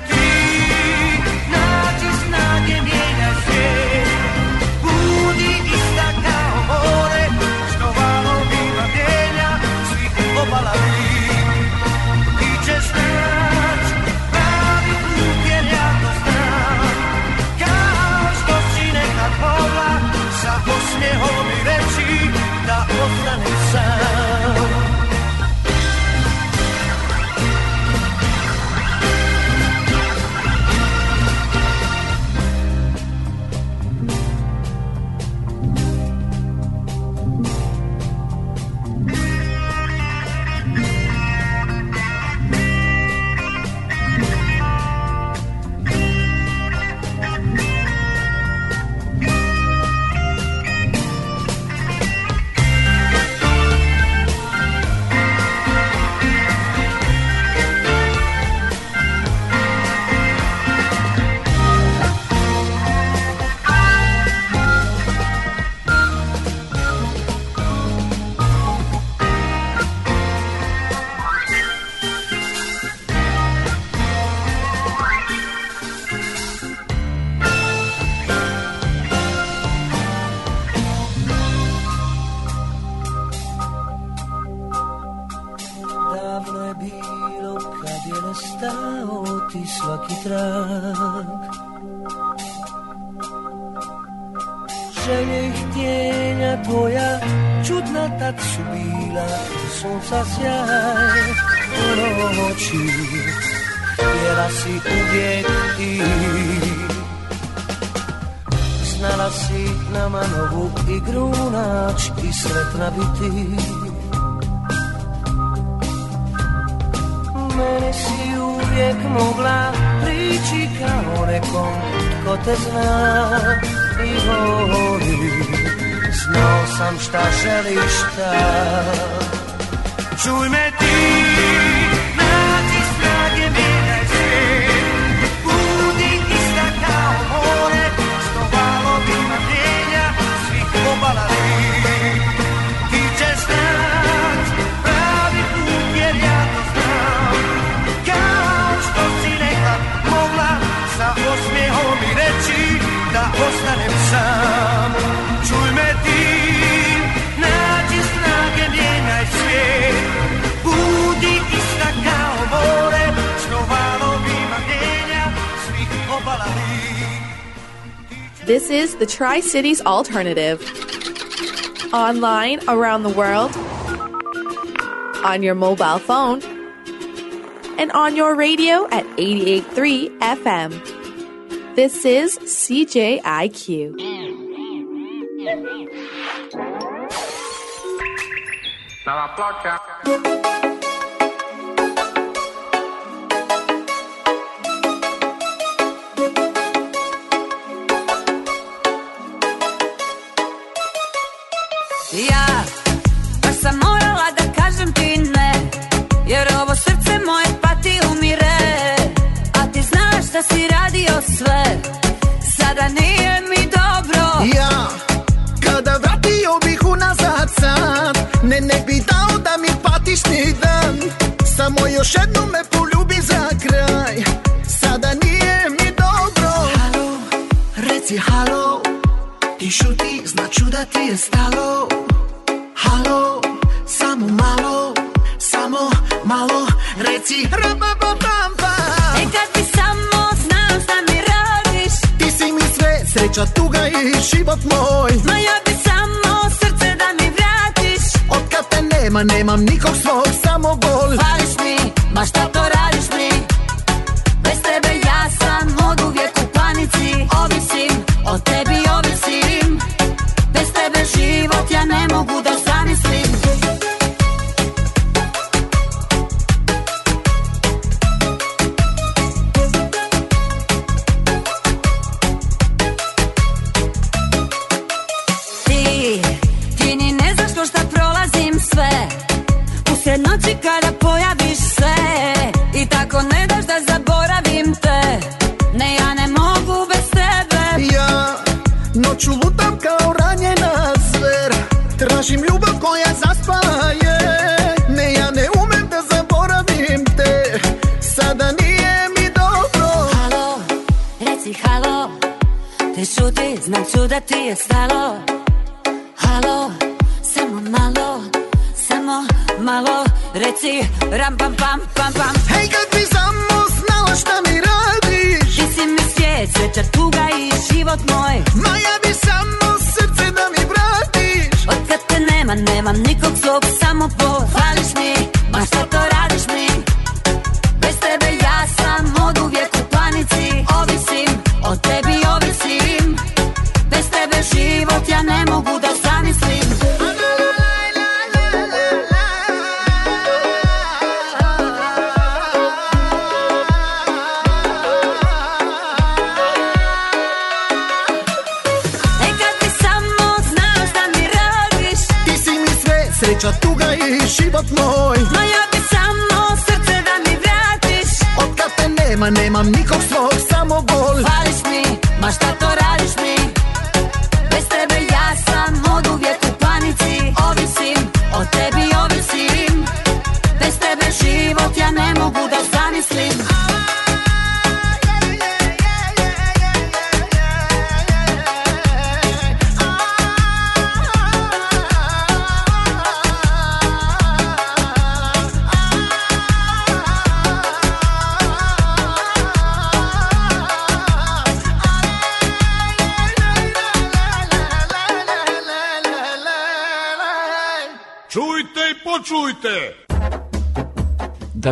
S31: Sjaj
S14: u noći si uvijek Znala si nama novu igru naći i sretna biti Mene si uvijek mogla prići kao nekom tko te zna i voli Znao sam šta želiš tad Čuj me
S20: This is the Tri Cities Alternative. Online around the world, on your mobile phone, and on your radio at 883 FM. This is CJIQ.
S32: Dalla placca.
S33: Još jednom me poljubi za kraj. Sada nije mi dobro. Halo, reci halo. Ti šuti, značu da ti je stalo. Halo, samo malo Samo malo. Reci rabababamba
S24: E kad bi samo znao šta mi radiš.
S33: Ti si mi sve, sreća, tuga i život moj.
S24: Ma ja bi samo srce da mi vratiš.
S33: Od kad te nema, nemam nikog svog, samo bol
S24: Fališ mi, ma šta to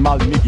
S34: mal,
S1: Miggy.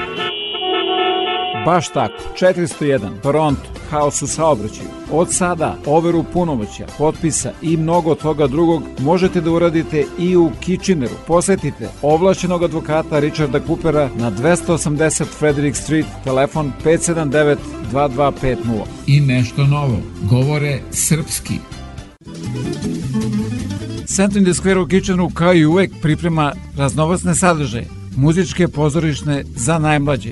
S1: Baš tako, 401, Toronto, haos u saobraćaju. Od sada overu punomoća, potpisa i mnogo toga drugog možete da uradite i u Kitcheneru. Posetite ovlašćenog advokata Richarda Coopera na 280 Frederick Street, telefon 579 2250.
S35: I nešto novo, govore srpski.
S1: Center in the Square u Kitcheneru kao i uvek priprema raznovacne sadržaje, muzičke pozorišne za najmlađe.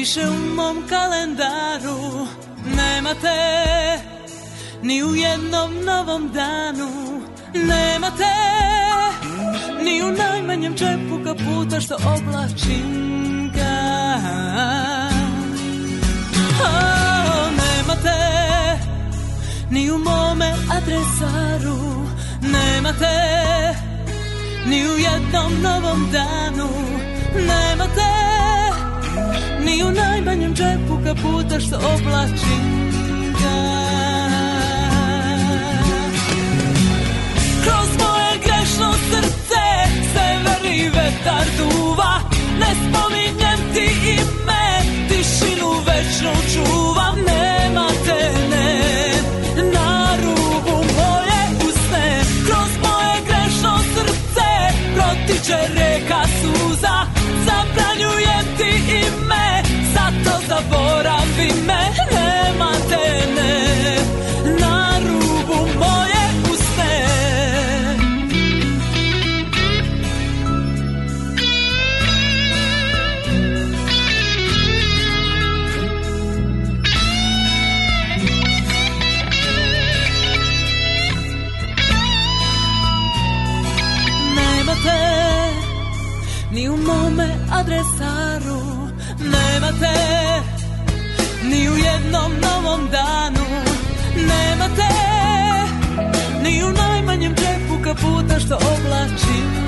S7: više u mom kalendaru Nema te ni u jednom novom danu Nema te ni u najmanjem džepu kaputa što oblačim ga oh, Nema te ni u mome adresaru Nema te ni u jednom novom danu Nema te Ni u najmanjem džepu kaputa što oblačim ga Kroz moje grešno srce Severni vetar duva Ne spominjem ti ime Tišinu večnu čuvam Nema boy. Kaputa što oblačim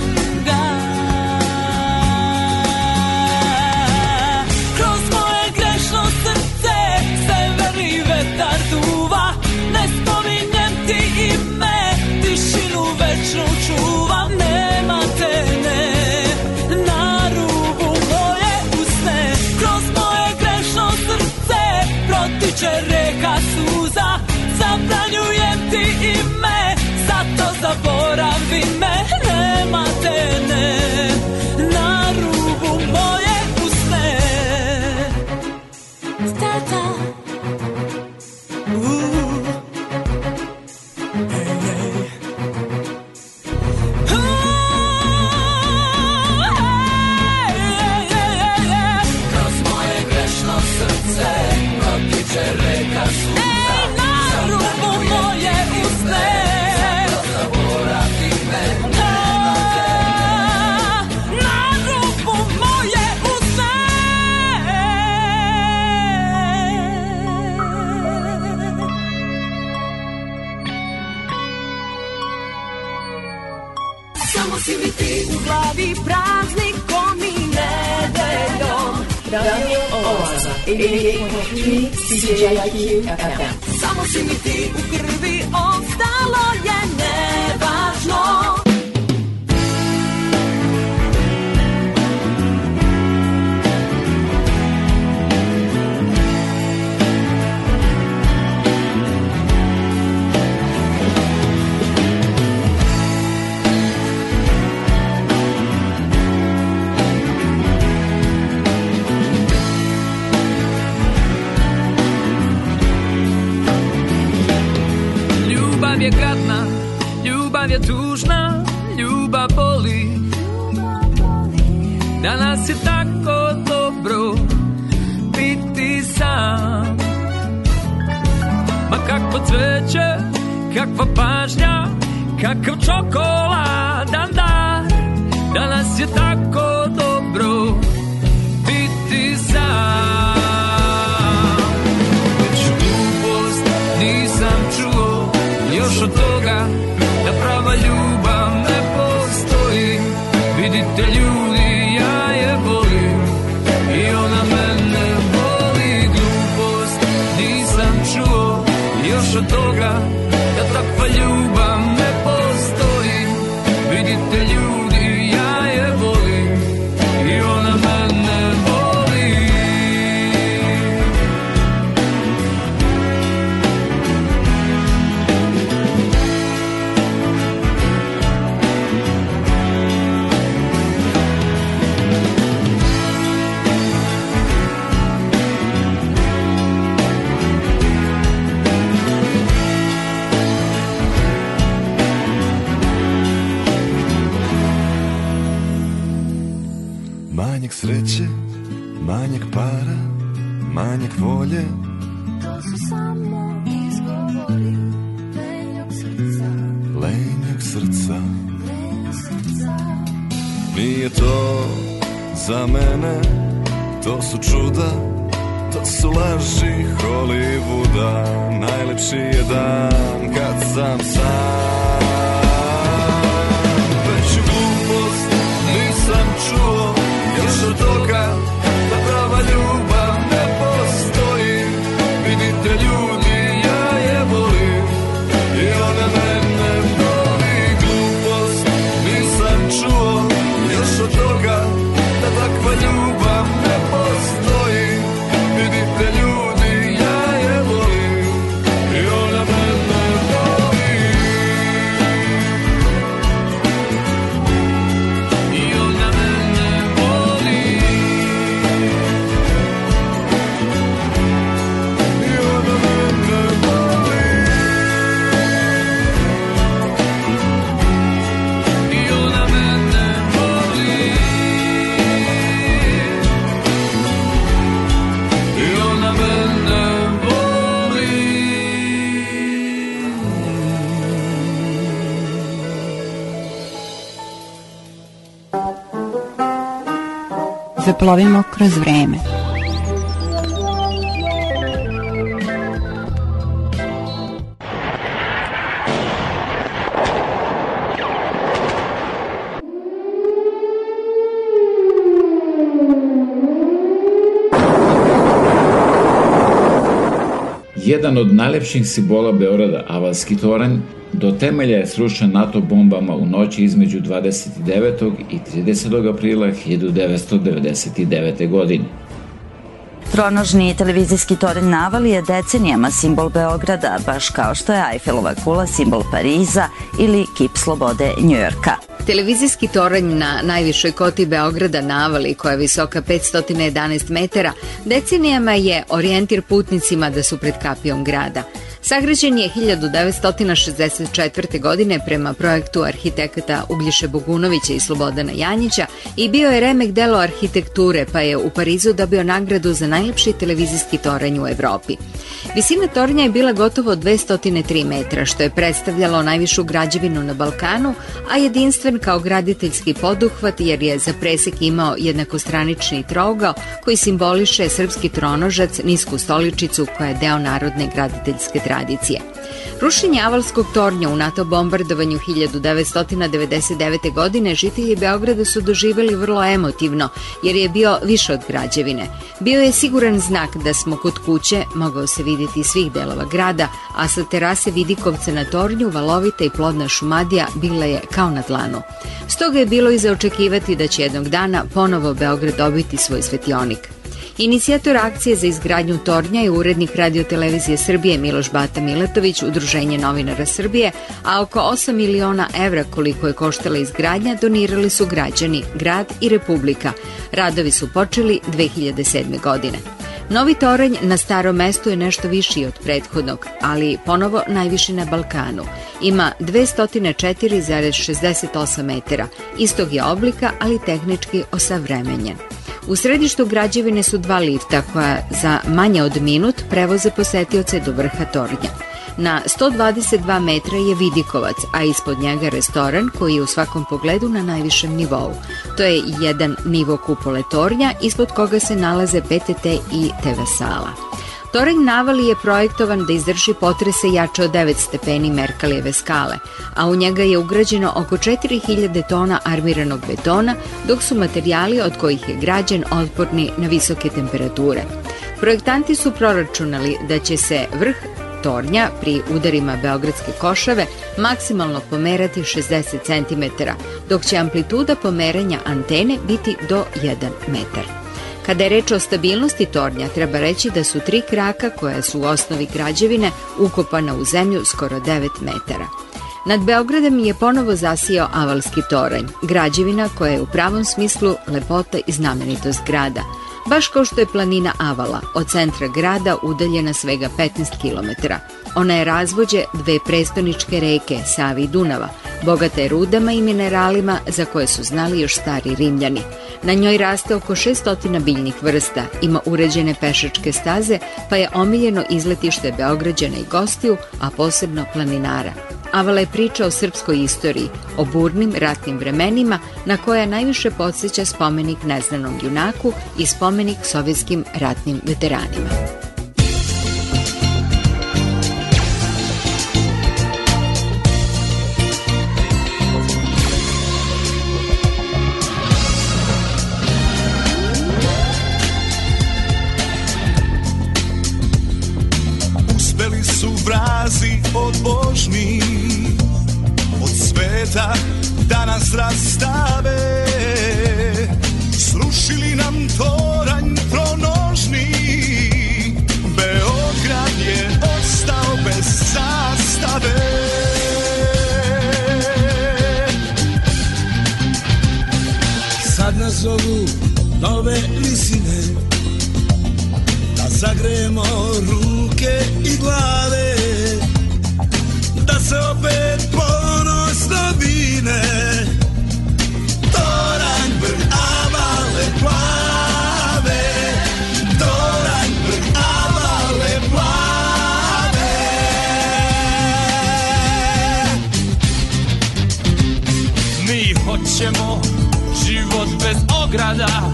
S36: Zaplovimo kroz vreme.
S1: Jedan od najlepših simbola Beograda, Avalski toranj, do temelja je srušen NATO bombama u noći između 29. i 30. aprila 1999. godine.
S37: Tronožni televizijski toranj Navali je decenijama simbol Beograda, baš kao što je Eiffelova kula simbol Pariza ili kip slobode Njujorka.
S38: Televizijski toranj na najvišoj koti Beograda Navali, koja je visoka 511 metara, decenijama je orijentir putnicima da su pred kapijom grada. Sagrađen je 1964. godine prema projektu arhitekata Uglješe Bogunovića i Slobodana Janjića i bio je remek delo arhitekture, pa je u Parizu dobio nagradu za najlepši televizijski toranj u Evropi. Visina tornja je bila gotovo 203 metra, što je predstavljalo najvišu građevinu na Balkanu, a jedinstven kao graditeljski poduhvat jer je za presek imao jednakostranični trougao koji simboliše srpski tronožac, nisku stoličicu koja je deo narodne graditeljske tradicije. Rušenje Avalskog tornja u NATO bombardovanju 1999. godine žitelji Beograda su doživjeli vrlo emotivno, jer je bio više od građevine. Bio je siguran znak da smo kod kuće, mogao se vidjeti svih delova grada, a sa terase Vidikovca na tornju valovita i plodna šumadija bila je kao na dlanu. Stoga je bilo i za očekivati da će jednog dana ponovo Beograd dobiti svoj svetionik. Inicijator akcije za izgradnju tornja je urednik radiotelevizije Srbije Miloš Bata Miletović, Udruženje novinara Srbije, a oko 8 miliona evra koliko je koštala izgradnja donirali su građani, grad i republika. Radovi su počeli 2007. godine. Novi toranj na starom mestu je nešto viši od prethodnog, ali ponovo najviši na Balkanu. Ima 204,68 metara, istog je oblika, ali tehnički osavremenjen. U središtu građevine su dva lifta koja za manje od minut prevoze posetioce do vrha tornja. Na 122 metra je Vidikovac, a ispod njega restoran koji je u svakom pogledu na najvišem nivou. To je jedan nivo kupole tornja ispod koga se nalaze PTT i TV sala. Toranj Navali je projektovan da izdrži potrese jače od 9 stepeni Merkalijeve skale, a u njega je ugrađeno oko 4000 tona armiranog betona, dok su materijali od kojih je građen otporni na visoke temperature. Projektanti su proračunali da će se vrh tornja pri udarima Beogradske košave maksimalno pomerati 60 cm, dok će amplituda pomeranja antene biti do 1 metar. Kada je reč o stabilnosti tornja, treba reći da su tri kraka koja su u osnovi građevine ukopana u zemlju skoro 9 metara. Nad Beogradom je ponovo zasijao Avalski toranj, građevina koja je u pravom smislu lepota i znamenitost grada, baš kao što je planina Avala, od centra grada udaljena svega 15 km. Ona je razvođe dve prestoničke reke, Savi i Dunava, bogata je rudama i mineralima za koje su znali još stari rimljani. Na njoj raste oko 600 biljnih vrsta, ima uređene pešačke staze, pa je omiljeno izletište Beograđana i gostiju, a posebno planinara. Avala je priča o srpskoj istoriji, o burnim ratnim vremenima na koja najviše podsjeća spomenik neznanom junaku i spomenik sovjetskim ratnim veteranima.
S16: Nas rastave Srušili nam toranj pronožni. Beograd je ostao bez zastave.
S39: Sad nas zovu nove lisine Da zagrejemo ruke i glave Da se opet ponosno vine
S40: ograda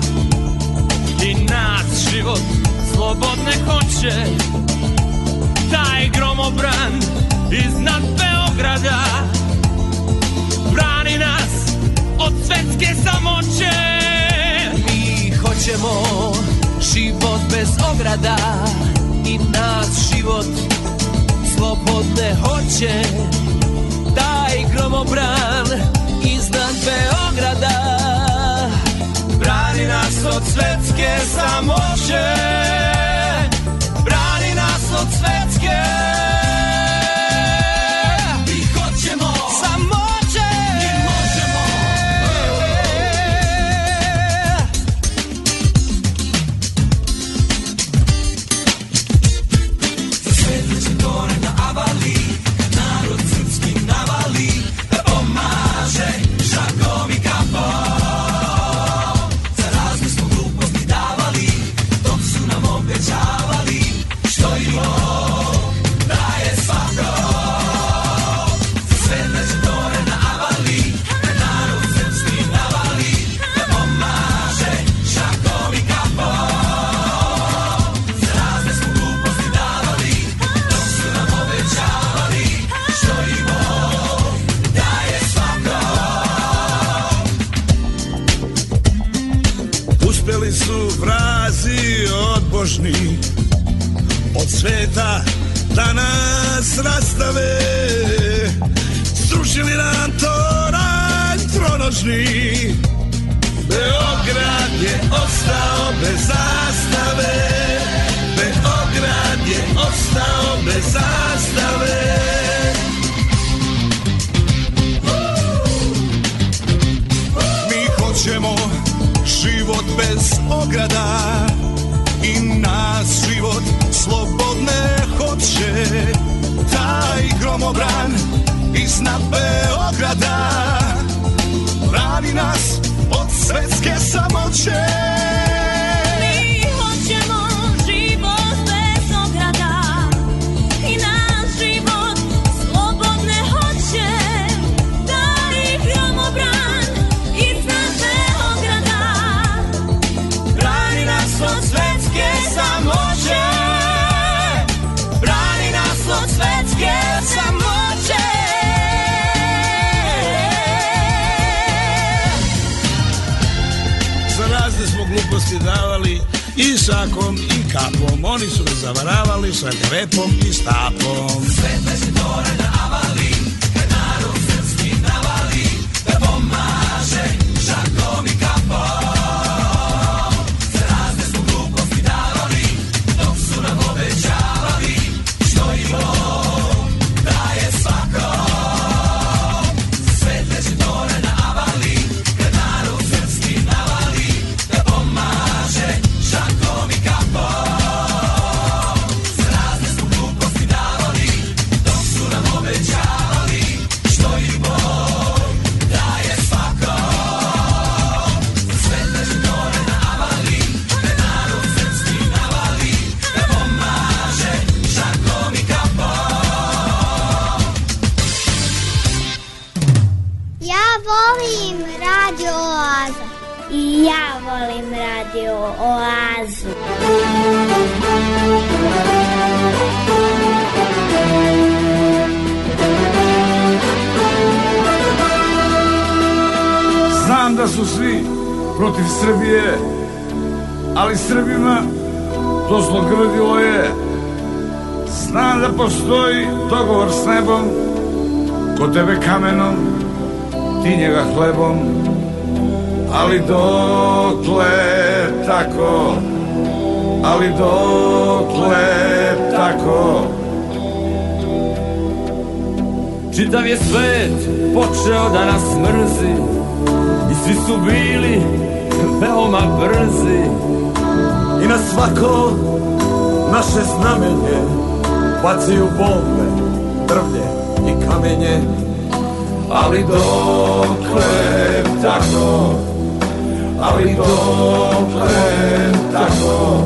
S40: I nas život slobodne hoće. Taj gromobran iznad Beograda Brani nas od svetske samoće. Mi hoćemo život bez ograda I nas život slobodne hoće. Taj gromobran iznad Beograda Bráni nás od svetské samoše. Bráni nás od
S16: svetské. Sveta da nas rastave. Srušili nam toranj tronožni. Beograd je ostao bez zastave. Beograd je ostao bez zastave. Mi hoćemo život bez ograda I nas život slobodne hoće. Taj gromobran iznad Beograda Brani nas od svetske samoće
S41: i
S16: šakom i kapom Oni su me zavaravali sa krepom i stapom. Sve se tore na avali protiv Srbije, ali Srbima to zlogrdilo je. Znam da postoji dogovor s nebom, ko tebe kamenom, ti njega hlebom, ali dokle tako, ali dokle tako.
S42: Čitav je svet počeo da nas mrzi I svi su bili veoma brzi
S36: I na svako naše znamenje Bacaju bombe, drvlje i kamenje.
S16: Ali dokle tako, ali dokle tako.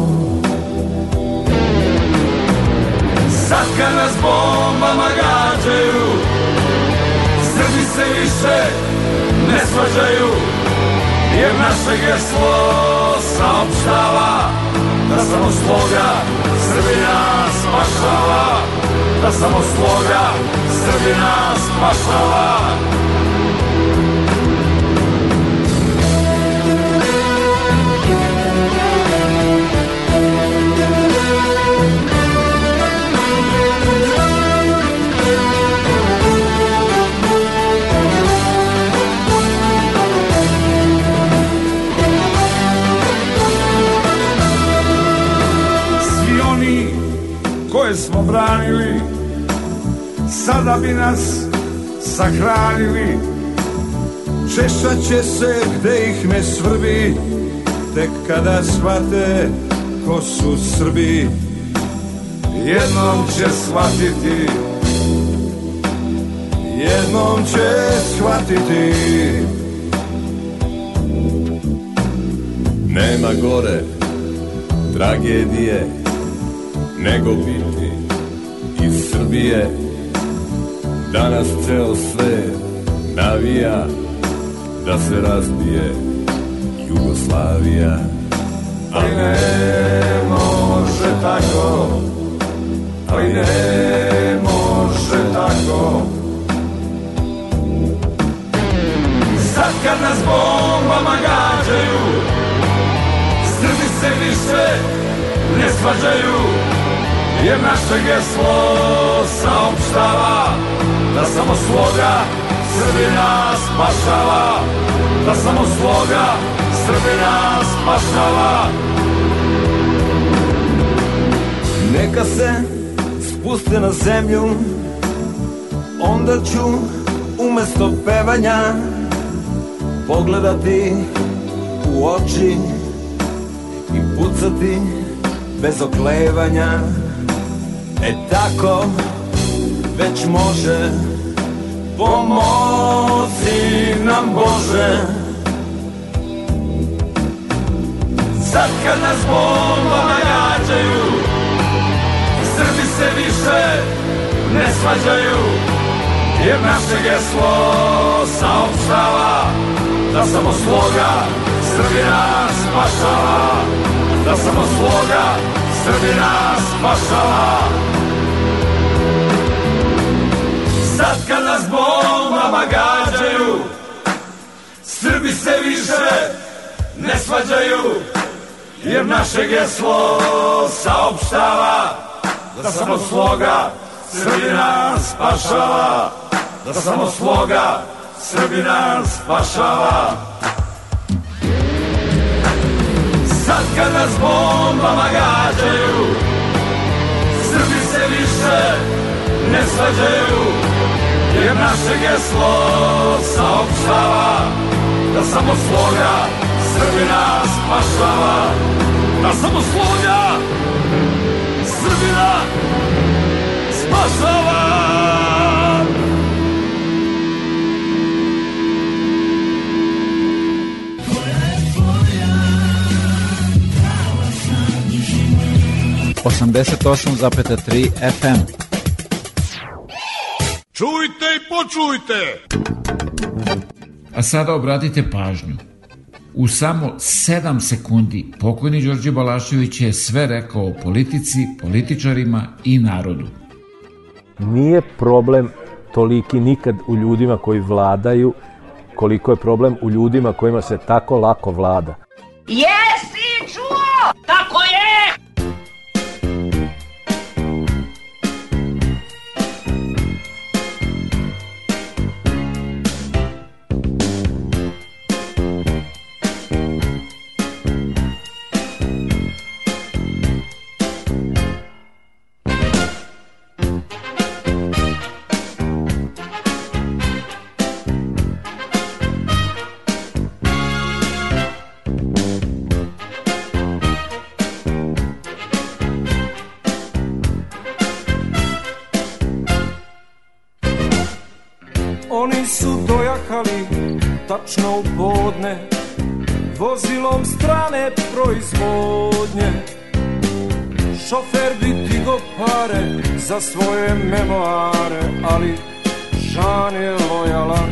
S16: Sad kad nas bombama gađaju, Srbi se više ne svađaju, jer naše geslo saopštava da samo sloga Srbina spašava, da samo sloga Srbina spašava. Smo branili sada bi nas sahranili.
S43: Češat će se gde ih ne svrbi Tek kada shvate ko su Srbi.
S16: Jednom će shvatiti
S43: Jednom će shvatiti.
S36: Nema gore tragedije nego iz Srbije Danas ceo svet navija da se razbije Jugoslavija.
S16: Ali ne može tako Ali ne može tako. Sad kad nas bombama gađaju se više ne svađaju Jer naše geslo saopštava Da samo sloga Srbina spašava Da samo sloga Srbina spašava.
S14: Neka se spuste na zemlju Onda ću umesto pevanja Pogledati u oči I pucati bez oklevanja E tako već može Pomozi nam Bože.
S16: Sad kad nas bombama gađaju Srbi se više ne svađaju? Jer naše geslo saopštava Da samo sloga Srbina spašava Da samo sloga Srbina spašava. Sad kad nas bombama gađaju Srbi se više ne svađaju Jer naše geslo saopštava Da samo sloga Srbina spašava. Da samo sloga Srbina spašava Sad kad nas bombama gađaju Srbi se više ne svađaju Jer naše geslo saopštava Da samo sloga Srbina spašava. Da samo sloga Srbina spašava
S44: 88,3 FM.
S45: Čujte i počujte!
S1: A sada obratite pažnju. U samo 7 sekundi pokojni Đorđe Balašević je sve rekao o politici, političarima i narodu.
S46: Nije problem toliki nikad u ljudima koji vladaju, koliko je problem u ljudima kojima se tako lako vlada.
S47: Jesi čuo? Tako je!
S48: Dojahali tačno u podne Vozilom strane proizvodnje. Šofer bi digo pare za svoje memoare Ali Žan je lojalan.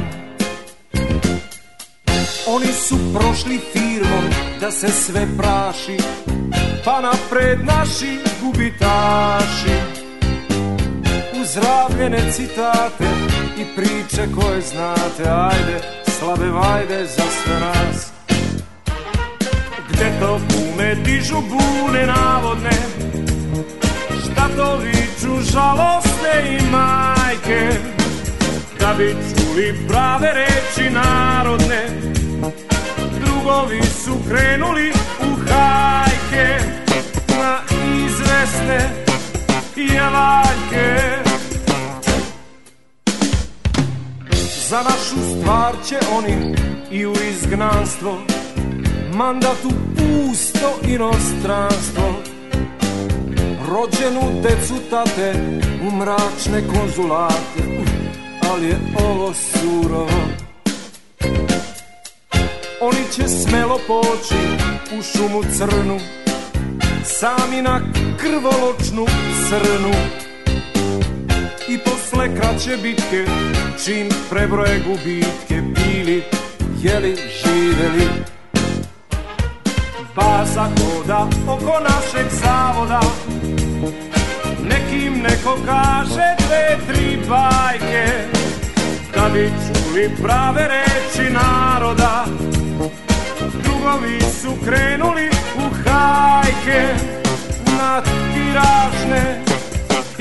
S48: Oni su prošli firmom da se sve praši Pa napred naši gubitaši. Uzravljene citate i priče koje znate Ajde, slabe vajde za sve nas. Gde to kume dižu bune navodne Šta to viču žalostne i majke? Da bi čuli prave reči narodne Drugovi su krenuli u hajke Na izvesne javaljke Za našu stvar će oni i u izgnanstvo Mandat u pusto inostranstvo. Rođenu decu tate u mračne konzulate Ali je ovo surovo Oni će smelo poći u šumu crnu Sami na krvoločnu crnu I posle kraće bitke Čim prebroje gubitke Bili, jeli, živeli? Baza hoda oko našeg zavoda Nekim neko kaže dve, tri bajke Da bi čuli prave reči naroda. Drugovi su krenuli u hajke na tiražne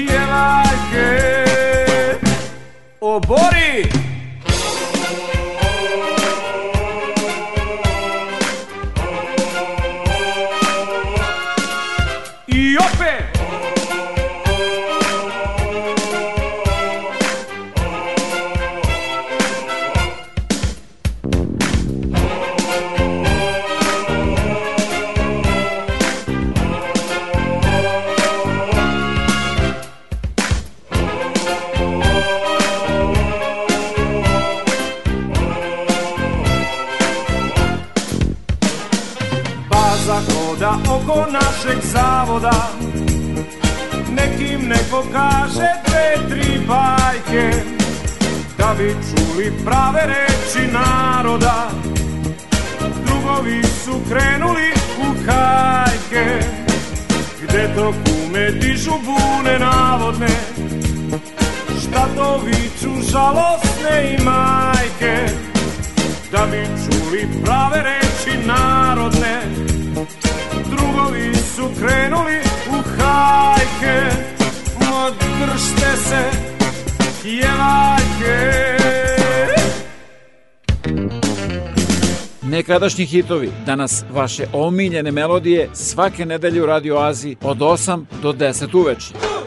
S48: je lajke. O Bori! Zavoda Nekim neko kaže dve, tri bajke Da bi čuli prave reči naroda. Drugovi su krenuli u hajke Gde to kume dižu bune navodne. Šta to viču žalosne i majke Da bi čuli prave reči narodne Drugovi su krenuli u hajke Održte se, pjevajke
S21: Nekadašnji hitovi, danas vaše omiljene melodije svake nedelje u Radio Aziji od 8 do 10 uveče.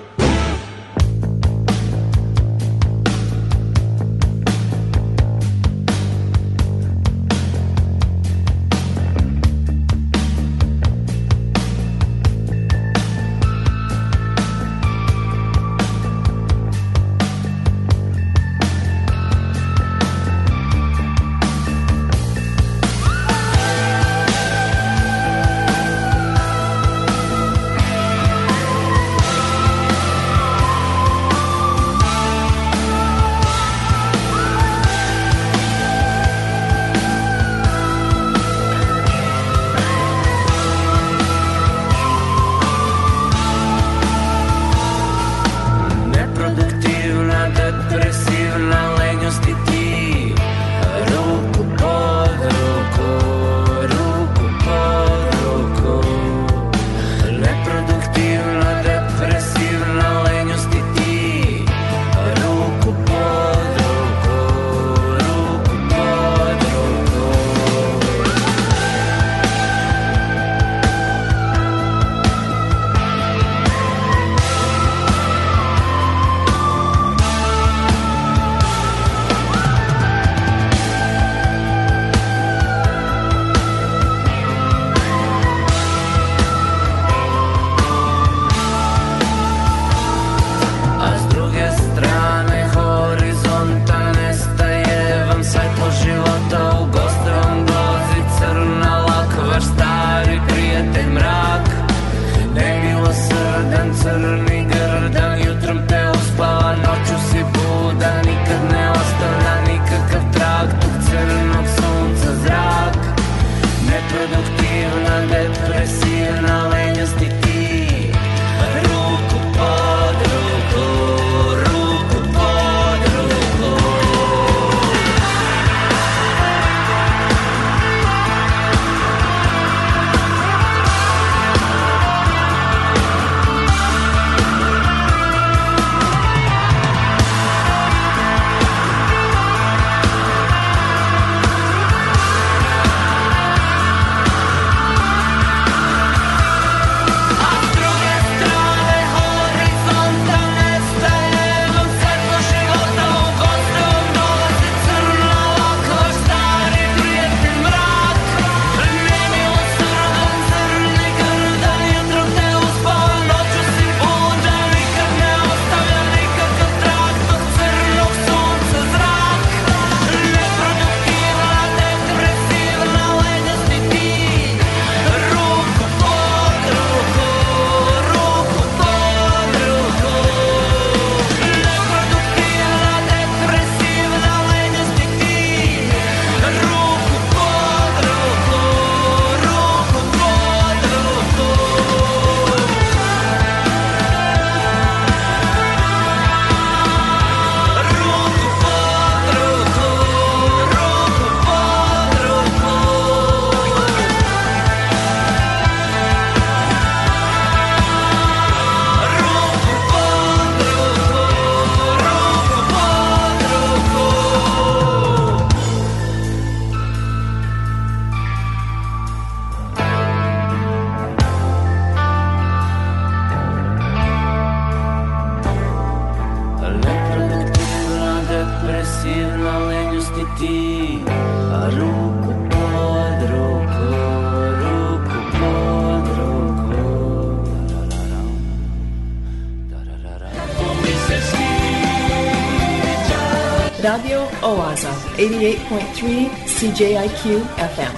S15: Radio Oaza, 88.3 CJIQ FM.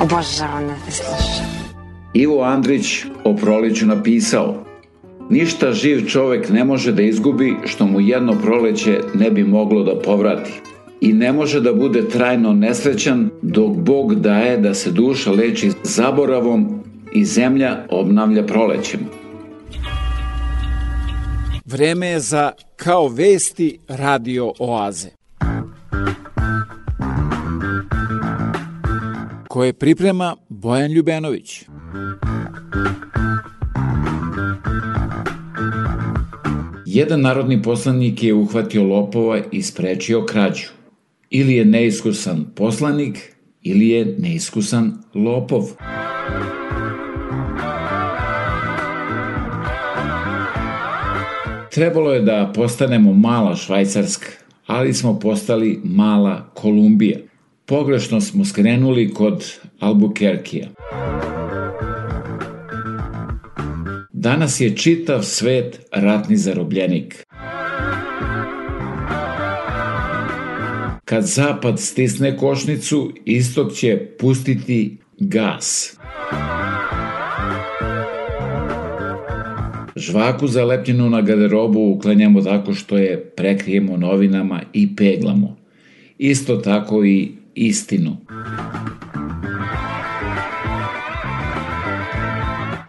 S49: Da te slušam.
S1: Ivo Andrić o proleću napisao Ništa živ čovek ne može da izgubi što mu jedno proleće ne bi moglo da povrati. I ne može da bude trajno nesrećan dok Bog daje da se duša leči zaboravom i zemlja obnavlja prolećem.
S50: Vreme je za Kao vesti radio oaze. koje priprema Bojan Ljubenović.
S1: Jedan narodni poslanik je uhvatio lopova i sprečio krađu. Ili je neiskusan poslanik, ili je neiskusan lopov. Trebalo je da postanemo mala Švajcarska, ali smo postali mala Kolumbija. Pogrešno smo skrenuli kod Albuquerqueja. Danas je čitav svet ratni zarobljenik. Kad zapad stisne košnicu, istok će pustiti gas. Žvaku zalepljenu na garderobu uklanjamo tako što je prekrijemo novinama i peglamo. Isto tako i istinu.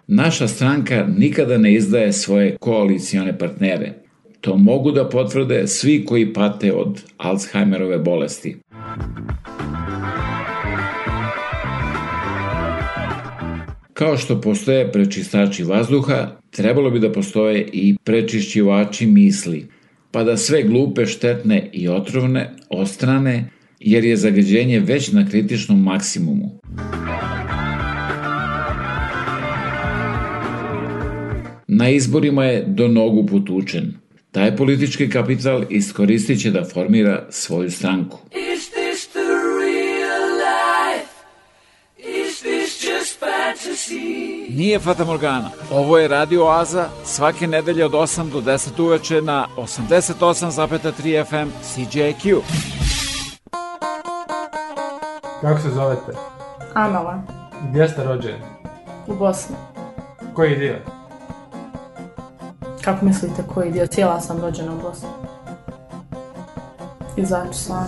S1: Naša stranka nikada ne izdaje svoje koalicione partnere. To mogu da potvrde svi koji pate od Alzheimerove bolesti. Kao što postoje prečistači vazduha, trebalo bi da postoje i prečišćivači misli, pa da sve glupe, štetne i otrovne ostrane, jer je zagađenje već na kritičnom maksimumu. Na izborima je do nogu potučen. Taj politički kapital iskoristit će da formira svoju stranku.
S50: Nije Fata Morgana. Ovo je Radio Oaza svake nedelje od 8 do 10 uveče na 88,3 FM CJQ.
S51: Kako se zovete?
S52: Amala,
S51: Gdje ste rođeni?
S52: u Bosni.
S51: Koji dio?
S52: Kako mislite koji dio? Cijela sam rođena u Bosni. Izaći sam.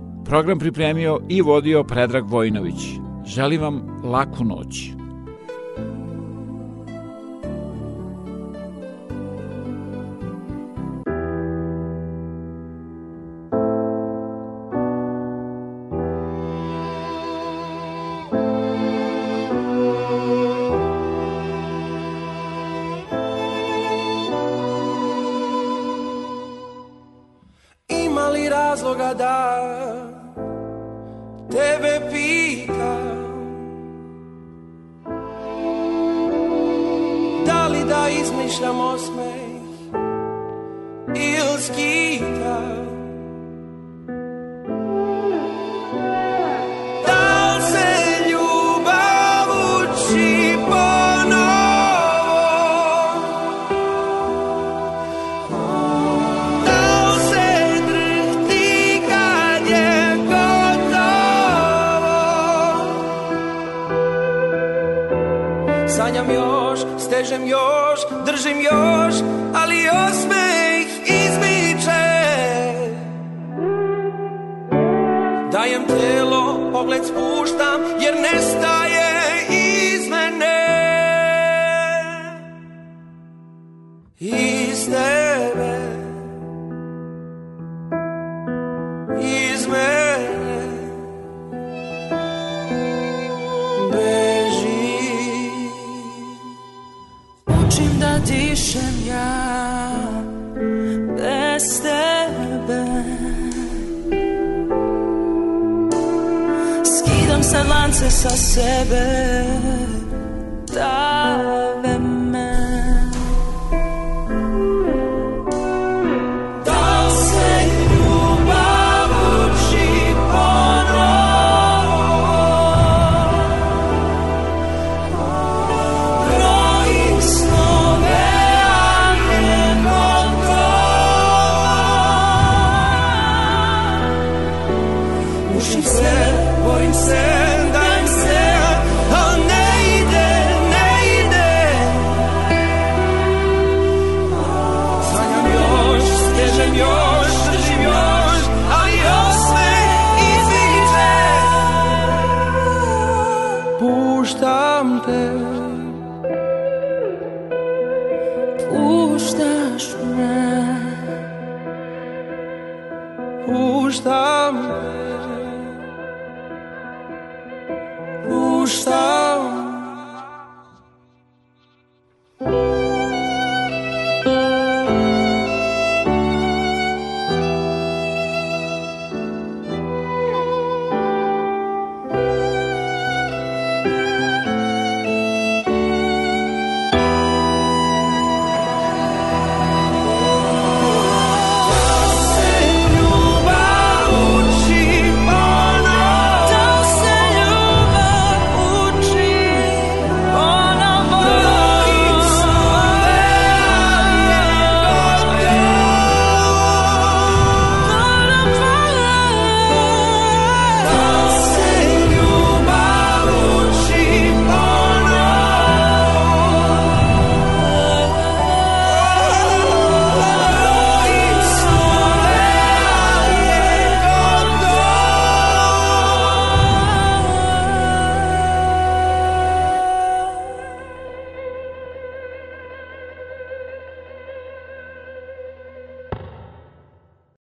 S50: Program pripremio i vodio Predrag Vojinović. Želim vam laku noć.